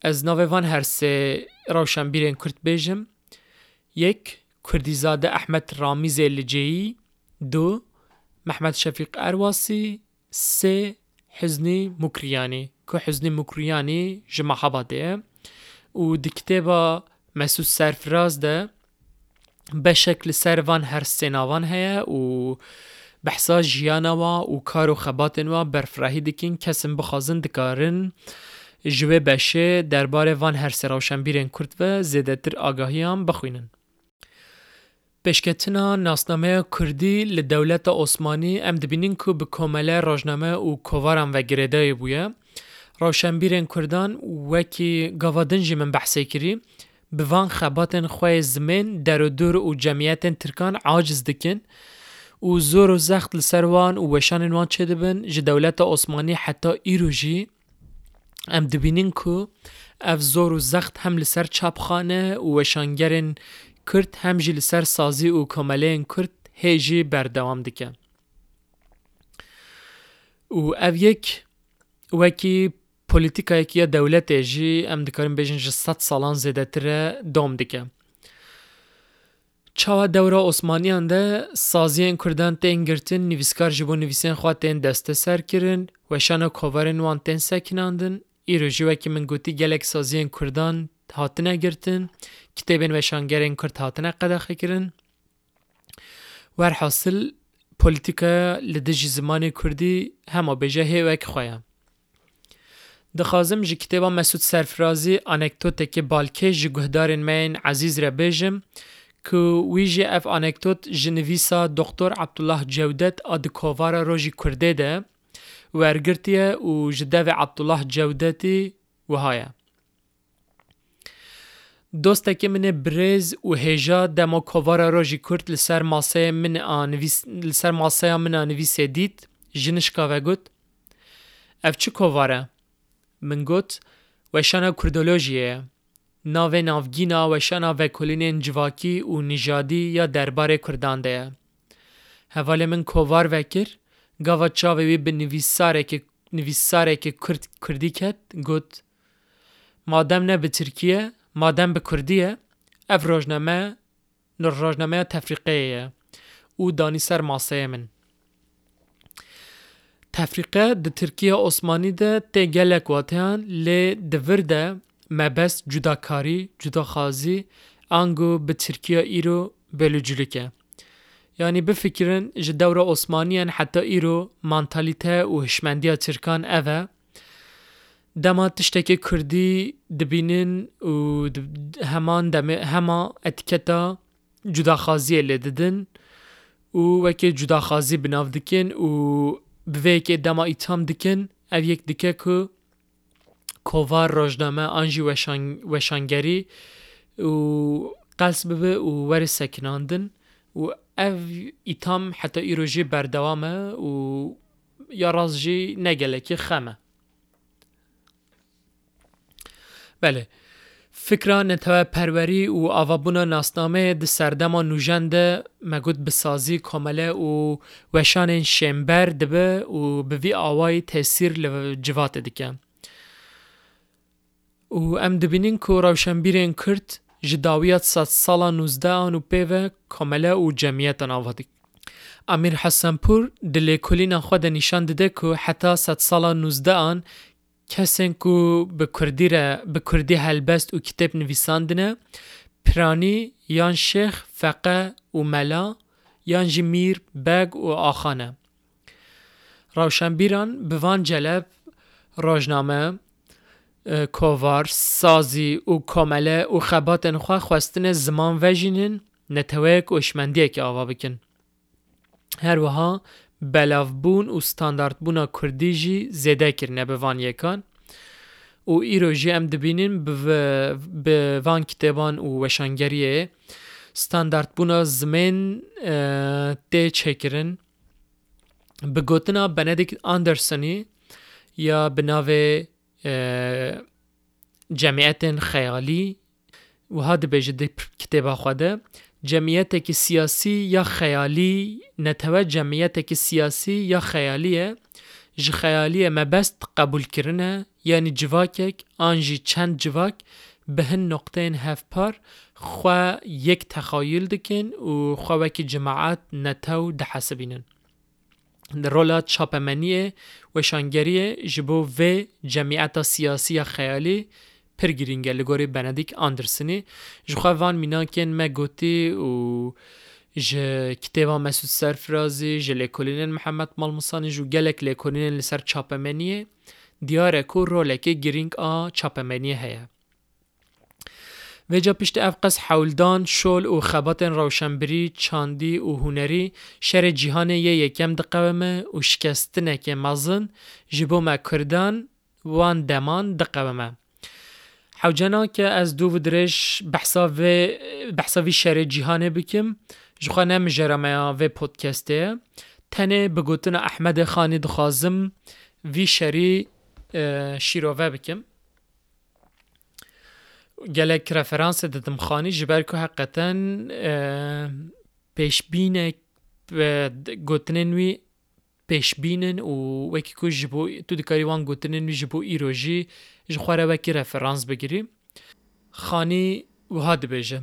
[SPEAKER 5] از ناوه وان هر سه روشنبیرین کرد بیجم یک کردیزاده احمد رامیز لجهی دو محمد شفیق ارواسی سه حزنی مکریانی که حزنی مکریانی جمع حباده و دی مسعود سرفراز ده به شکل سروان هر سیناوان هیا و بحثا جیانوا و کار و خباتن و برفراهی دکین کسم بخوازن دکارن جوه بشه درباره وان هر سراوشن بیرن کرد و زیده تر آگاهی هم بخوینن. پشکتنا ناسنامه کردی لدولت عثمانی ام دبینین که به کامله راجنامه و کوارم و گریده بویه روشنبیرن کردان وکی گاوادن جی من بحثی کری بوان خباتن خواه زمین در و دور و جمعیت ترکان عاجز دکن و زور و زخت لسروان و وشان وان چه دبن جی دولت عثمانی حتی ایرو جی ام دبینین که اف زور و زخت هم لسر چاپخانه و وشانگرن کرد هم جی لسر سازی و کاملین کرد هیجی بردوام دکن و اف یک وکی پۆلیتیکایەکیە دەولەتێژی ئەم دەکارن بێژن ji سەد ساڵان زێدەترە دۆم dike. Çawa dewra Osmaniyan de saziyên Kurdan tên girtin nivîskar ji bo nivîsên xwe tên desteser kirin weşana kovarên wan tên sekinandin îro ji wekî min gotî gelek saziyên Kurdan hatine girtin kitêbên weşangerên Kurd hatine qedexe kirin werhasil dijî zimanê Kurdî hema bêje hêwek xwe ye. دخوازم جی کتابا مسعود سرفرازی انکتوت که بالکه جی گهدارن من عزیز را بیجم که وی جی اف انکتوت جنویسا دکتر عبدالله جودت اد کووارا روژی کرده ده ورگرتیه و جدو عبدالله جودتی وهایه دوستکی من برز و هجا دما کووارا روژی کرد لسر ماسه من آنویس لسر ماسه من آنویس دید جنشکا و گوت اف چه کوواره؟ من گوت وشانا کردولوژیه ناو نافگینا وشانا وکولین جواکی و نژادی یا دربار کردان ده حواله من کووار وکر گاوا چاوی وی به نویساره که نویساره که کرد کردی کت گوت مادم نه به ترکیه مادم به کردیه اف روزنامه تفریقیه او دانی سر ماسه من تفریقه د ترکیه عثمانی ده ته گلک واتیان لی دور ده مبس جداکاری جداخازی انگو به ترکیه ایرو بلوجلکه یعنی بفکرن جه دور عثمانیان حتی ایرو منتالیته و هشمندی ترکان اوه دما تشتکی کردی دبینن و همان دم هما اتکتا جداخازی لی ددن و وکی جداخازی بناو دکن و بویک دما ایتام دکن او یک دکه که کووار راجنامه آنجی وشان، وشانگری و قلس ببه و ور سکناندن و او ایتام حتی ایروجی بردوامه و یا رازجی نگله که خمه بله فکر نتو پروری او آوابونا ناسنامه در سردما نوجند مگود بسازی کامله او وشان شمبر دبه او به وی تسیر تاثیر جوات دکه. او ام دبینین که روشنبیرین کرد جداویت ست سالا نوزده آنو پیوه او جمعیت آوادک. امیر حسنپور دلی کلین خود نشان داده که حتی ست سال 19 کسین کو به کردی را به کردی هلبست و کتاب نویساندنه پرانی یان شیخ فقه و ملا یان جمیر بگ و آخانه روشنبیران بوان جلب راجنامه کووار سازی و کامله و خبات انخواه خواستن زمان وژینن نتویک و شمندیه که آوا بکن هر وها بلاف بون و ستاندارت بونا کردی جی زیده کر نبه وان یکان و ای جی ام دبینین به وان کتبان و وشانگریه ستاندارت بونا زمین ده چه کرن به گوتنا بندیکت یا بناوه جمعیت خیالی و ها دبیجه دی کتبا خواده جمعیت کی سیاسی یا خیالی نتو جمعیت کی سیاسی یا خیالیه ج خیالی مبست قبول کرنه یعنی جواکک آنجی چند جواک به هن نقطه این هف پار خواه یک تخایل دکن و خواه وکی جماعت نتو ده حسبینن در رولا چاپمنیه و شانگریه جبو و جمعیت سیاسی یا خیالی پر گرینگه لگوری بندیک اندرسنی جو خواه وان میناکین ما گوتی و ج کتاب مسعود سرفرازی جل کلین محمد مالمسانی جو گلک لکلین لسر چاپمنیه دیاره کو رول که گیرنگ آ چاپمنیه هیا. و جا پشت افقس حاولدان شل و خبات روشنبری چاندی و هنری شر جهان یه یکم دقیم و شکست نکه مزن جبو کردان وان دمان دقیم. حوجنا که از دو و درش بحثا و شره جیهانه بکیم جخانه مجرمه و پودکسته. تنه بگوتن احمد خانی دخازم وی شری شیروه بکیم. گلک رفرانس دادم خانی جبر که حقیقتا پیش بینه گوتنن پیش بینن و وکی که جبو تو دکاری وان گوتنن وی جبو ایروژی ji xwe wekî referans bigirî xanî wiha dibêje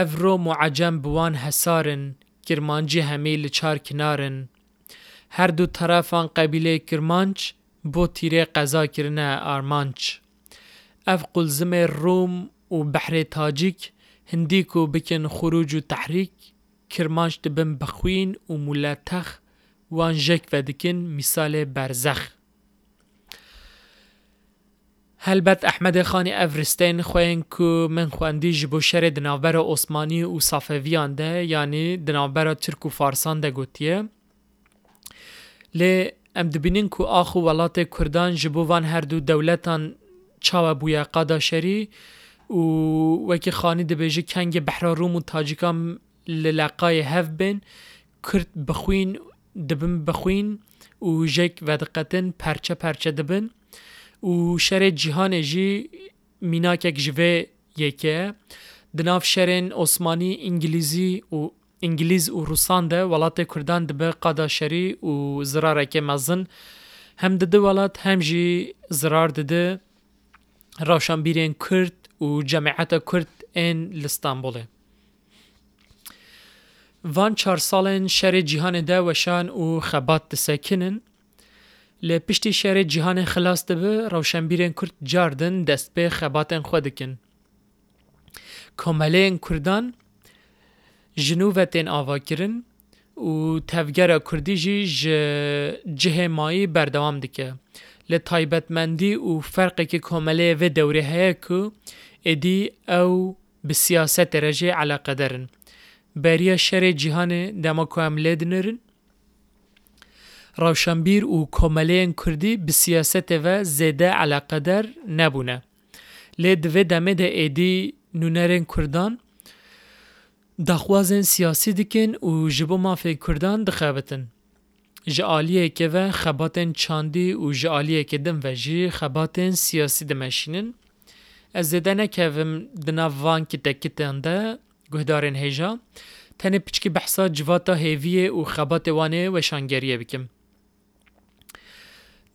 [SPEAKER 5] ev ro muecem bi wan hesarin kirmancî hemî li çar kinarin her du terefan qebîlê kirmanc bo tîrê qeza kirine armanc ev qulzimê Rom û behrê tacîk hindîk û bikin xuruc û tehrîk kirmanc dibin bixwîn û muletex wan jek vedikin mîsalê berzex. هەلبەت ئەحمەدی خانی ئەڤریستین خوێن و من خوێندی ji بۆ شەرێ دناوبەرە ئۆسمانی و سافەڤیان دە ینی دناوبەرە ترک و فارسان دەگوتیە لێ ئەم دبینین کو ئاخ و وڵاتێ کوردان ji بۆوان هەردوو دەولەتان چاوە بووە قاداشەری و وەکی خانی دەبێژی کەنگی بەحرا ڕوم و تاجیکان لە لاقای هەف بن کرد بخوین دبن بخوین و ژێک ڤدقەتن پەرچە پەرچە دەبن. و شر جهان جی مینا کک جوه یکه دناف شرین عثمانی انگلیزی و انگلیز و روسان ده ولات کردان ده به قدا شری و زرار اکی مزن هم دده ولات هم جی زرار دده روشان بیرین کرد و جمعیت کرد این لستانبوله وان چار سالن شر جهان ده وشان و خبات ده له پشتي شهر جهان خلاص ده به روشنبیرین جاردن دست به خباتن خود کن کومالین کوردان جنو و آوا کرن او تفگر کردی جی جه مایی بردوام دیکه له تایبت مندی او فرق که کومالی و دوری های که ادی او به سیاست رجی علاقه دارن بریا شهر جهان دما کوام لدنرن راوشنبیر و کاملین کردی به سیاست و زیده علاقه در نبونه. لی دوی دمه ده ایدی نونرین کردان دخوازن سیاسی دکن و جبو مافی کردان دخوابتن. جعالیه که و خباتن چاندی و جعالیه که دن و جی خباتن سیاسی دمشینن. از زیده نکه و دنوان که تکیتن ده گهدارن هیجا، تنه پچکی بحثا جواتا هیویه و خبات وانه وشانگریه بکم.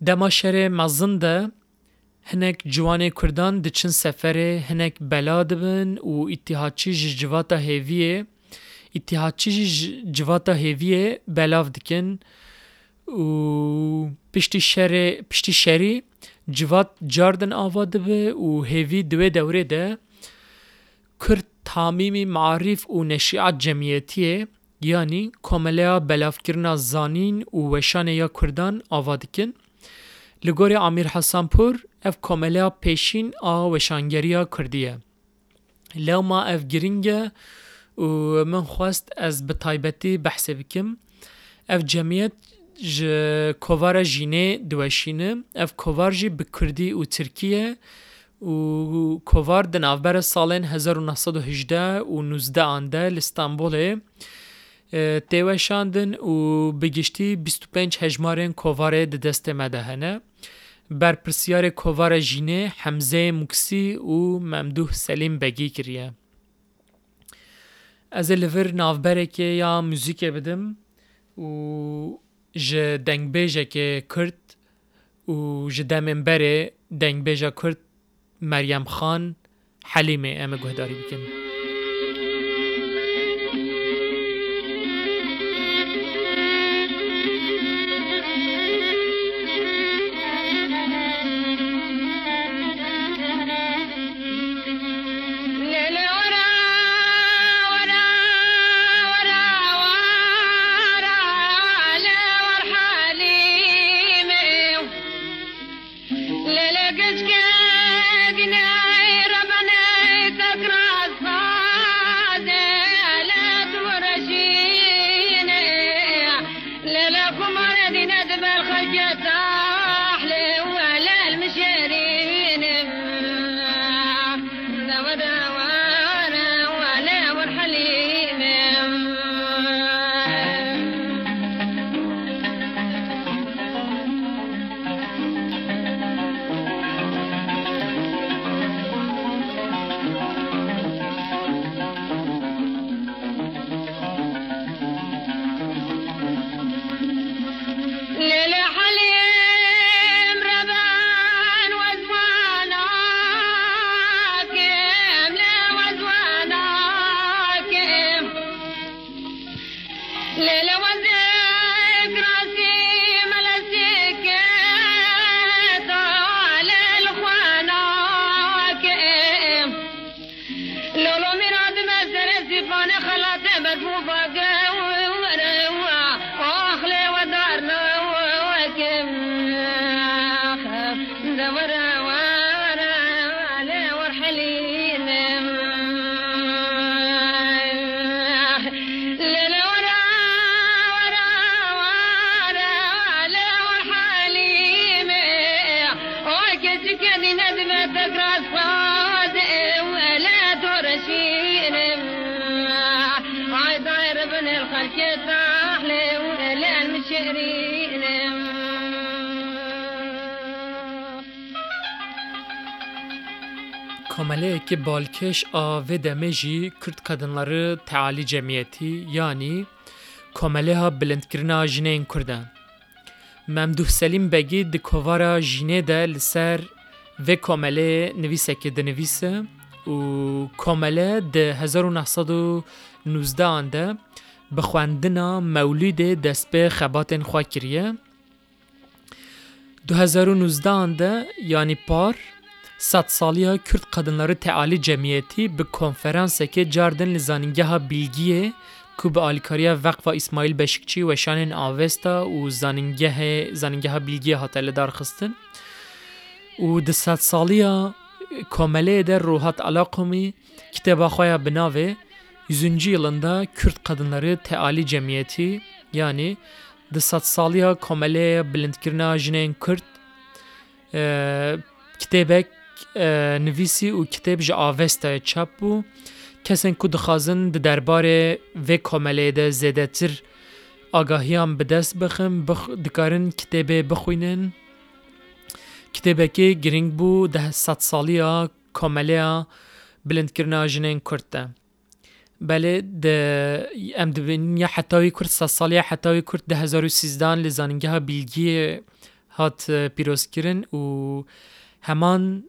[SPEAKER 5] Dema şerê mezin de hinek ciwanê Kurdan diçin seferê hinek bela dibin û îtihatçî ji civata hêviyê îtihatçî ji civata hêviyê belav dikin û piştî şerê piştî şerî civat cardin ava dibe û hêvî di wê dewrê de Kürt tamîmî marif û neşiat cemiyetiyê yani komeleya belavkirina zanîn û weşaneya Kurdan ava dikin. لگوری امیر حسنپور اف کاملا پیشین آ وشانگریا کردیه لو ما اف گرینگه و من خواست از بطایبتی بحث بکم اف جمعیت ج کوار جینه دوشینه اف کوار جی بکردی و ترکیه و کوار دن سالن سال 1918 و 19 آنده لستانبوله تیوشاندن و بگشتی 25 هجمارین کوواره ده بر پرسیار کووار جینه حمزه مکسی و ممدوح سلیم بگی کریه از الور نافبره که یا موزیک بدم و جه دنگ بیجه که کرد و جه دمین بره دنگ بیجه کرد مریم خان حلیمه امه گهداری بکنم
[SPEAKER 7] وما نادي ندب الخلق تاحلي ولا المشير
[SPEAKER 5] Komeleyekî balkêş a vê demê jî kadınları tealî cemiyetî yanî komeleha bilindkirina jineyên Kurd e. Memduh Selîm Begî di kovara jînê de li ser vê komeleyê nivîsekê dinivîse û komele di 1919 an de bi xwendina Mewlîdê destpê xebatên xwe kiriye. 2019 an de yanî par Satsaliya Kürt Kadınları Teali Cemiyeti bi konferanseke Cardin Lizaningeha Bilgiye ku bi alikariya Vekfa İsmail Beşikçi ve şanin avesta û zaningehe zaningeha bilgiye hatelle darxistin. Û di satsaliya komeleyê de Ruhat Alaqumi kitaba xweya bi 100. yılında Kürt Kadınları Teali Cemiyeti yani di satsaliya komeleyê bilindkirina jinên Kürt e, kitêbek نویسی او کتاب جو اوستا چاپ بو. کسن کو دخازن د دربار و کومله ده زده تر آگاهی هم به دست بخم بخ... دکارن کتابه بخوینن. کتابه که گرنگ بو ده ست سالی کامله بلند کرنا جنین کرده بله ده ام دبین یا حتاوی کرد ست سالی ها حتاوی کرد ده هزار و سیزدان لزانگه ها بلگی هات پیروز کرن و همان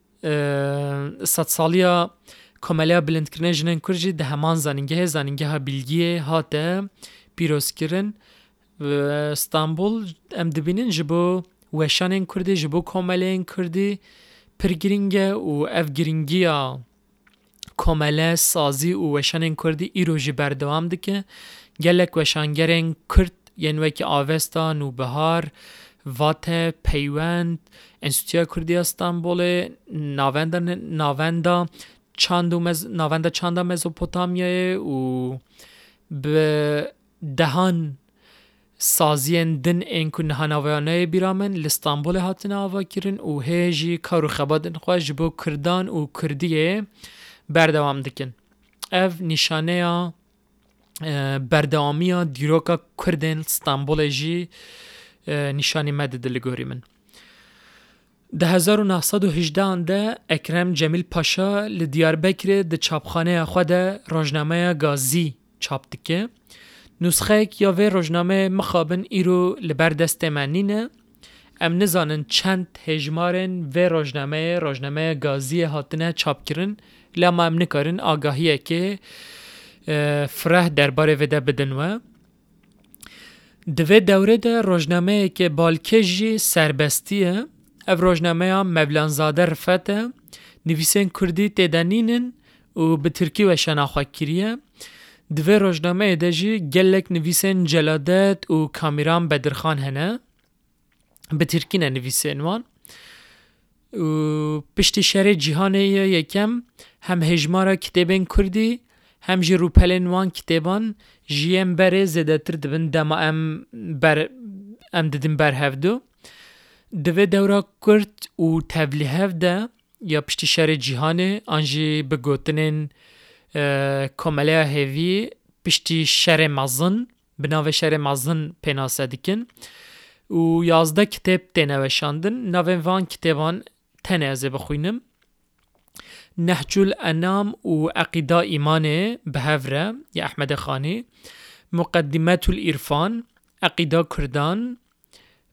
[SPEAKER 5] سات سالیا کمالیا بلند کردن جنن کردی ده همان زنینگه زنینگه ها بلگیه ها پیروز کردن و استانبول ام دبینن جبو وشان این کردی جبو کمالی این کردی پرگرینگه و اف گرینگی کمالی سازی و وشان این کردی ای رو جی بردوام دکه گلک وشانگر این کرد یعنی وکی آوستان نو بهار واته پیوند انستیتوی کردی استانبولی ناوند ناوند چاندو مز ناوند چاندا مزوپوتامیا او به دهان سازین دن این کو نه ناوانه بیرامن ل استانبول هاتنا و کرین او هجی کارو خبدن خو جبو کردان او کردیه بر دکن اف نشانه یا دیروکا کردن استانبول جی نشانی مدد لگوریمن د 1918 د اکرم جمیل پاشا له دیار بکر د چاپخانه خو د گازی غازی چاپ دکې نسخه یا وی روزنامه مخابن ایرو لبر دست منینه ام نزانن چند هجمارن و روزنامه روزنامه غازی هاتنه چاپ کرن. لما ام نکارن آگاهیه که فره درباره وده بدن و دوه دوره ده روزنامه که بالکجی سربستیه. Ev rojnameya Mevlanzade Rifet e, nivîsên Kurdî têde nînin û bi Tirkî weşana xwe kiriye. Di vê rojnameyê de jî gelek nivîsên Celadet û Kamîran Bedirxan hene. Bi Tirkî ne nivîsên wan. û piştî şerê cîhanê ye yekem hem hêjmara kitêbên Kurdî hem jî rûpelên wan kitêban ji yên berê zêdetir dibin dema em ber em didin berhevdû. دو دورا کرد او تبلی ده یا پشتی شهر جیهانه آنجی بگوتنین کمالی هفی پشتی شهر مزن بناوه شهر مزن پیناسه دیکن او یازده کتب تنوه شاندن نوه وان کتبان تنه ازه بخوینم. نحجول انام او اقیده ایمانه به هفره یا احمد خانی. مقدمت الارفان اقیده کردان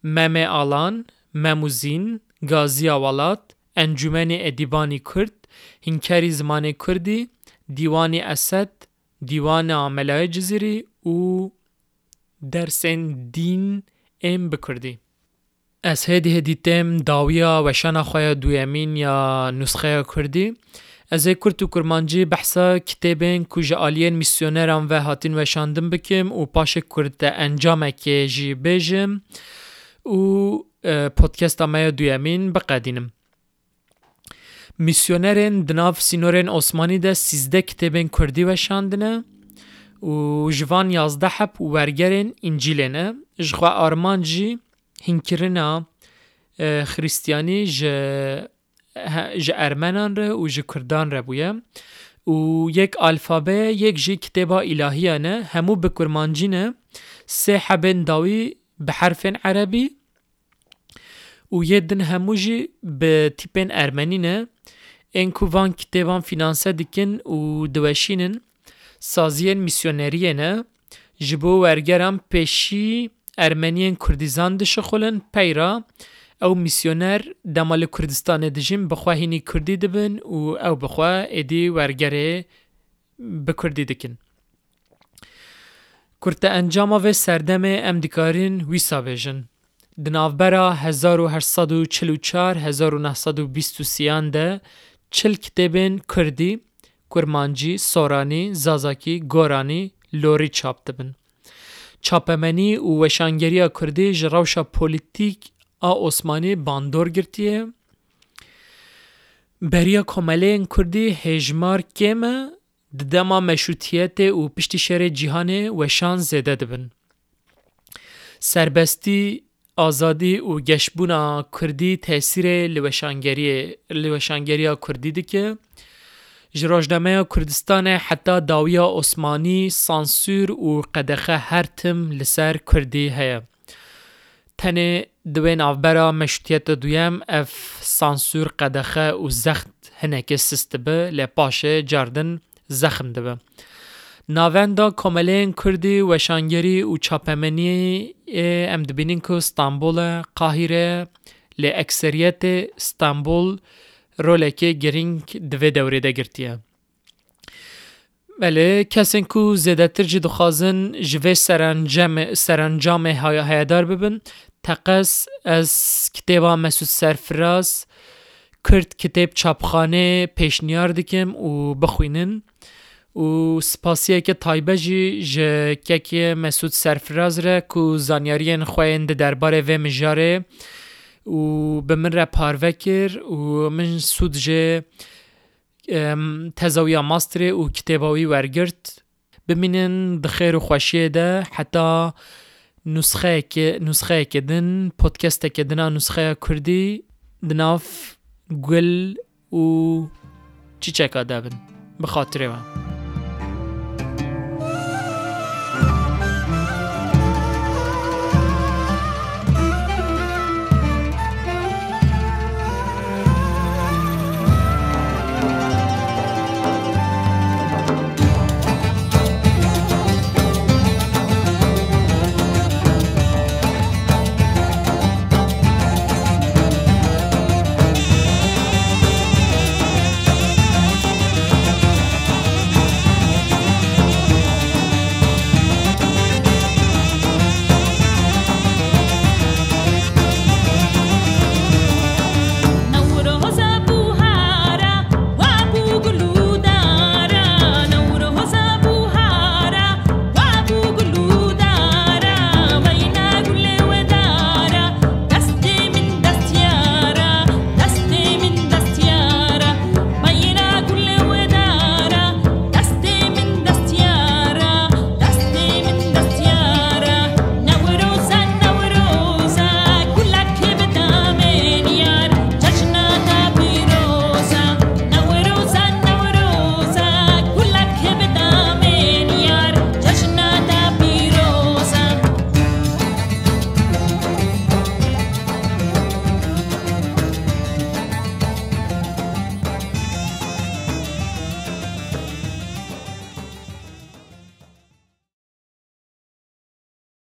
[SPEAKER 5] ممه آلان. مموزین، گازی اولاد، انجمن ادیبان کرد، هنکری زمان کردی، دیوان اسد، دیوان عملای جزیری و درسن دین ام بکردی. از هدی هدی تم داویا وشان خواه دویمین یا نسخه کردی، از ای کرد و کرمانجی بحثا کتابین کجا آلین میسیونران و هاتین وشاندم بکیم او پاش کرد انجام که جی و پادکستام هم دویمین باقی دیم. میشینرین دناف سینورین اسمنی ده سیدک تبدیل کردی و شدند. و جوانی از ده حب ورگرین انجیل نه. جو آرمانجی خریستیانی ج ج ارمنان و ج کردان ربویم. و یک آلفابه یک ج کتاب الهیانه همو به کردمنجی نه. داوی حبندایی به حرفان عربی او یه دن همو به تیپن ارمنی نه این که وان فینانسه دیکن او دوشینن سازیین میسیونریه نه جبو ورگرم پیشی ارمانیین کردیزان دشه خولن پیرا او میسیونر دمال کردستان دیجن بخواه هینی کردی دبن او او بخواه ایدی ورگره بکردی دیکن کرده انجام و سردم امدیکارین وی سا د 1844-1923 ده چل کتبین کردی، کرمانجی، سورانی، زازاکی، گورانی، لوری چاپ دبن. چاپمانی و وشانگری کردی جروش پولیتیک آ عثمانی باندور گرتیه. بریا کمالی کردی هجمار کمه د مشروطیت او پشتی شهر جهان وشان زده دبن. سربستی آزادی او گشبونا کردی تاثیر لوشانگری لوشانگری کردی دی که جراجنمه کردستان حتی داویا عثمانی سانسور و قدخه هرتم لسر کردی هیا. تنه دوین آفبرا مشتیت دویم اف سانسور قدخه و زخت هنکه سست به لپاشه جاردن زخم ده ناوندا کوملین کردی و شانگری و چاپمنی ام دبینین که استانبول قاهره لی اکثریت استانبول رولکی گرینگ دو دوری ده گرتیه. بله کسین کو زیده تر جی دخوازن جوی سرانجام, سرانجام هایدار ببن تقس از کتیبا مسود سرفراز کرد کتیب چاپخانه پیشنیار دیکیم و بخوینن. او سپاسی ای که تایبه جی جه ککی مسود سرفراز ره کو زانیارین خوینده درباره و مجاره او به من را پاروه کر او من سود جه تزاویا ماستر او کتباوی ورگرد بمینن دخیر و خوشیه ده حتا نسخه که نسخه که دن پودکست که دن نسخه کردی دناف گل او چیچه که دبن بخاطره من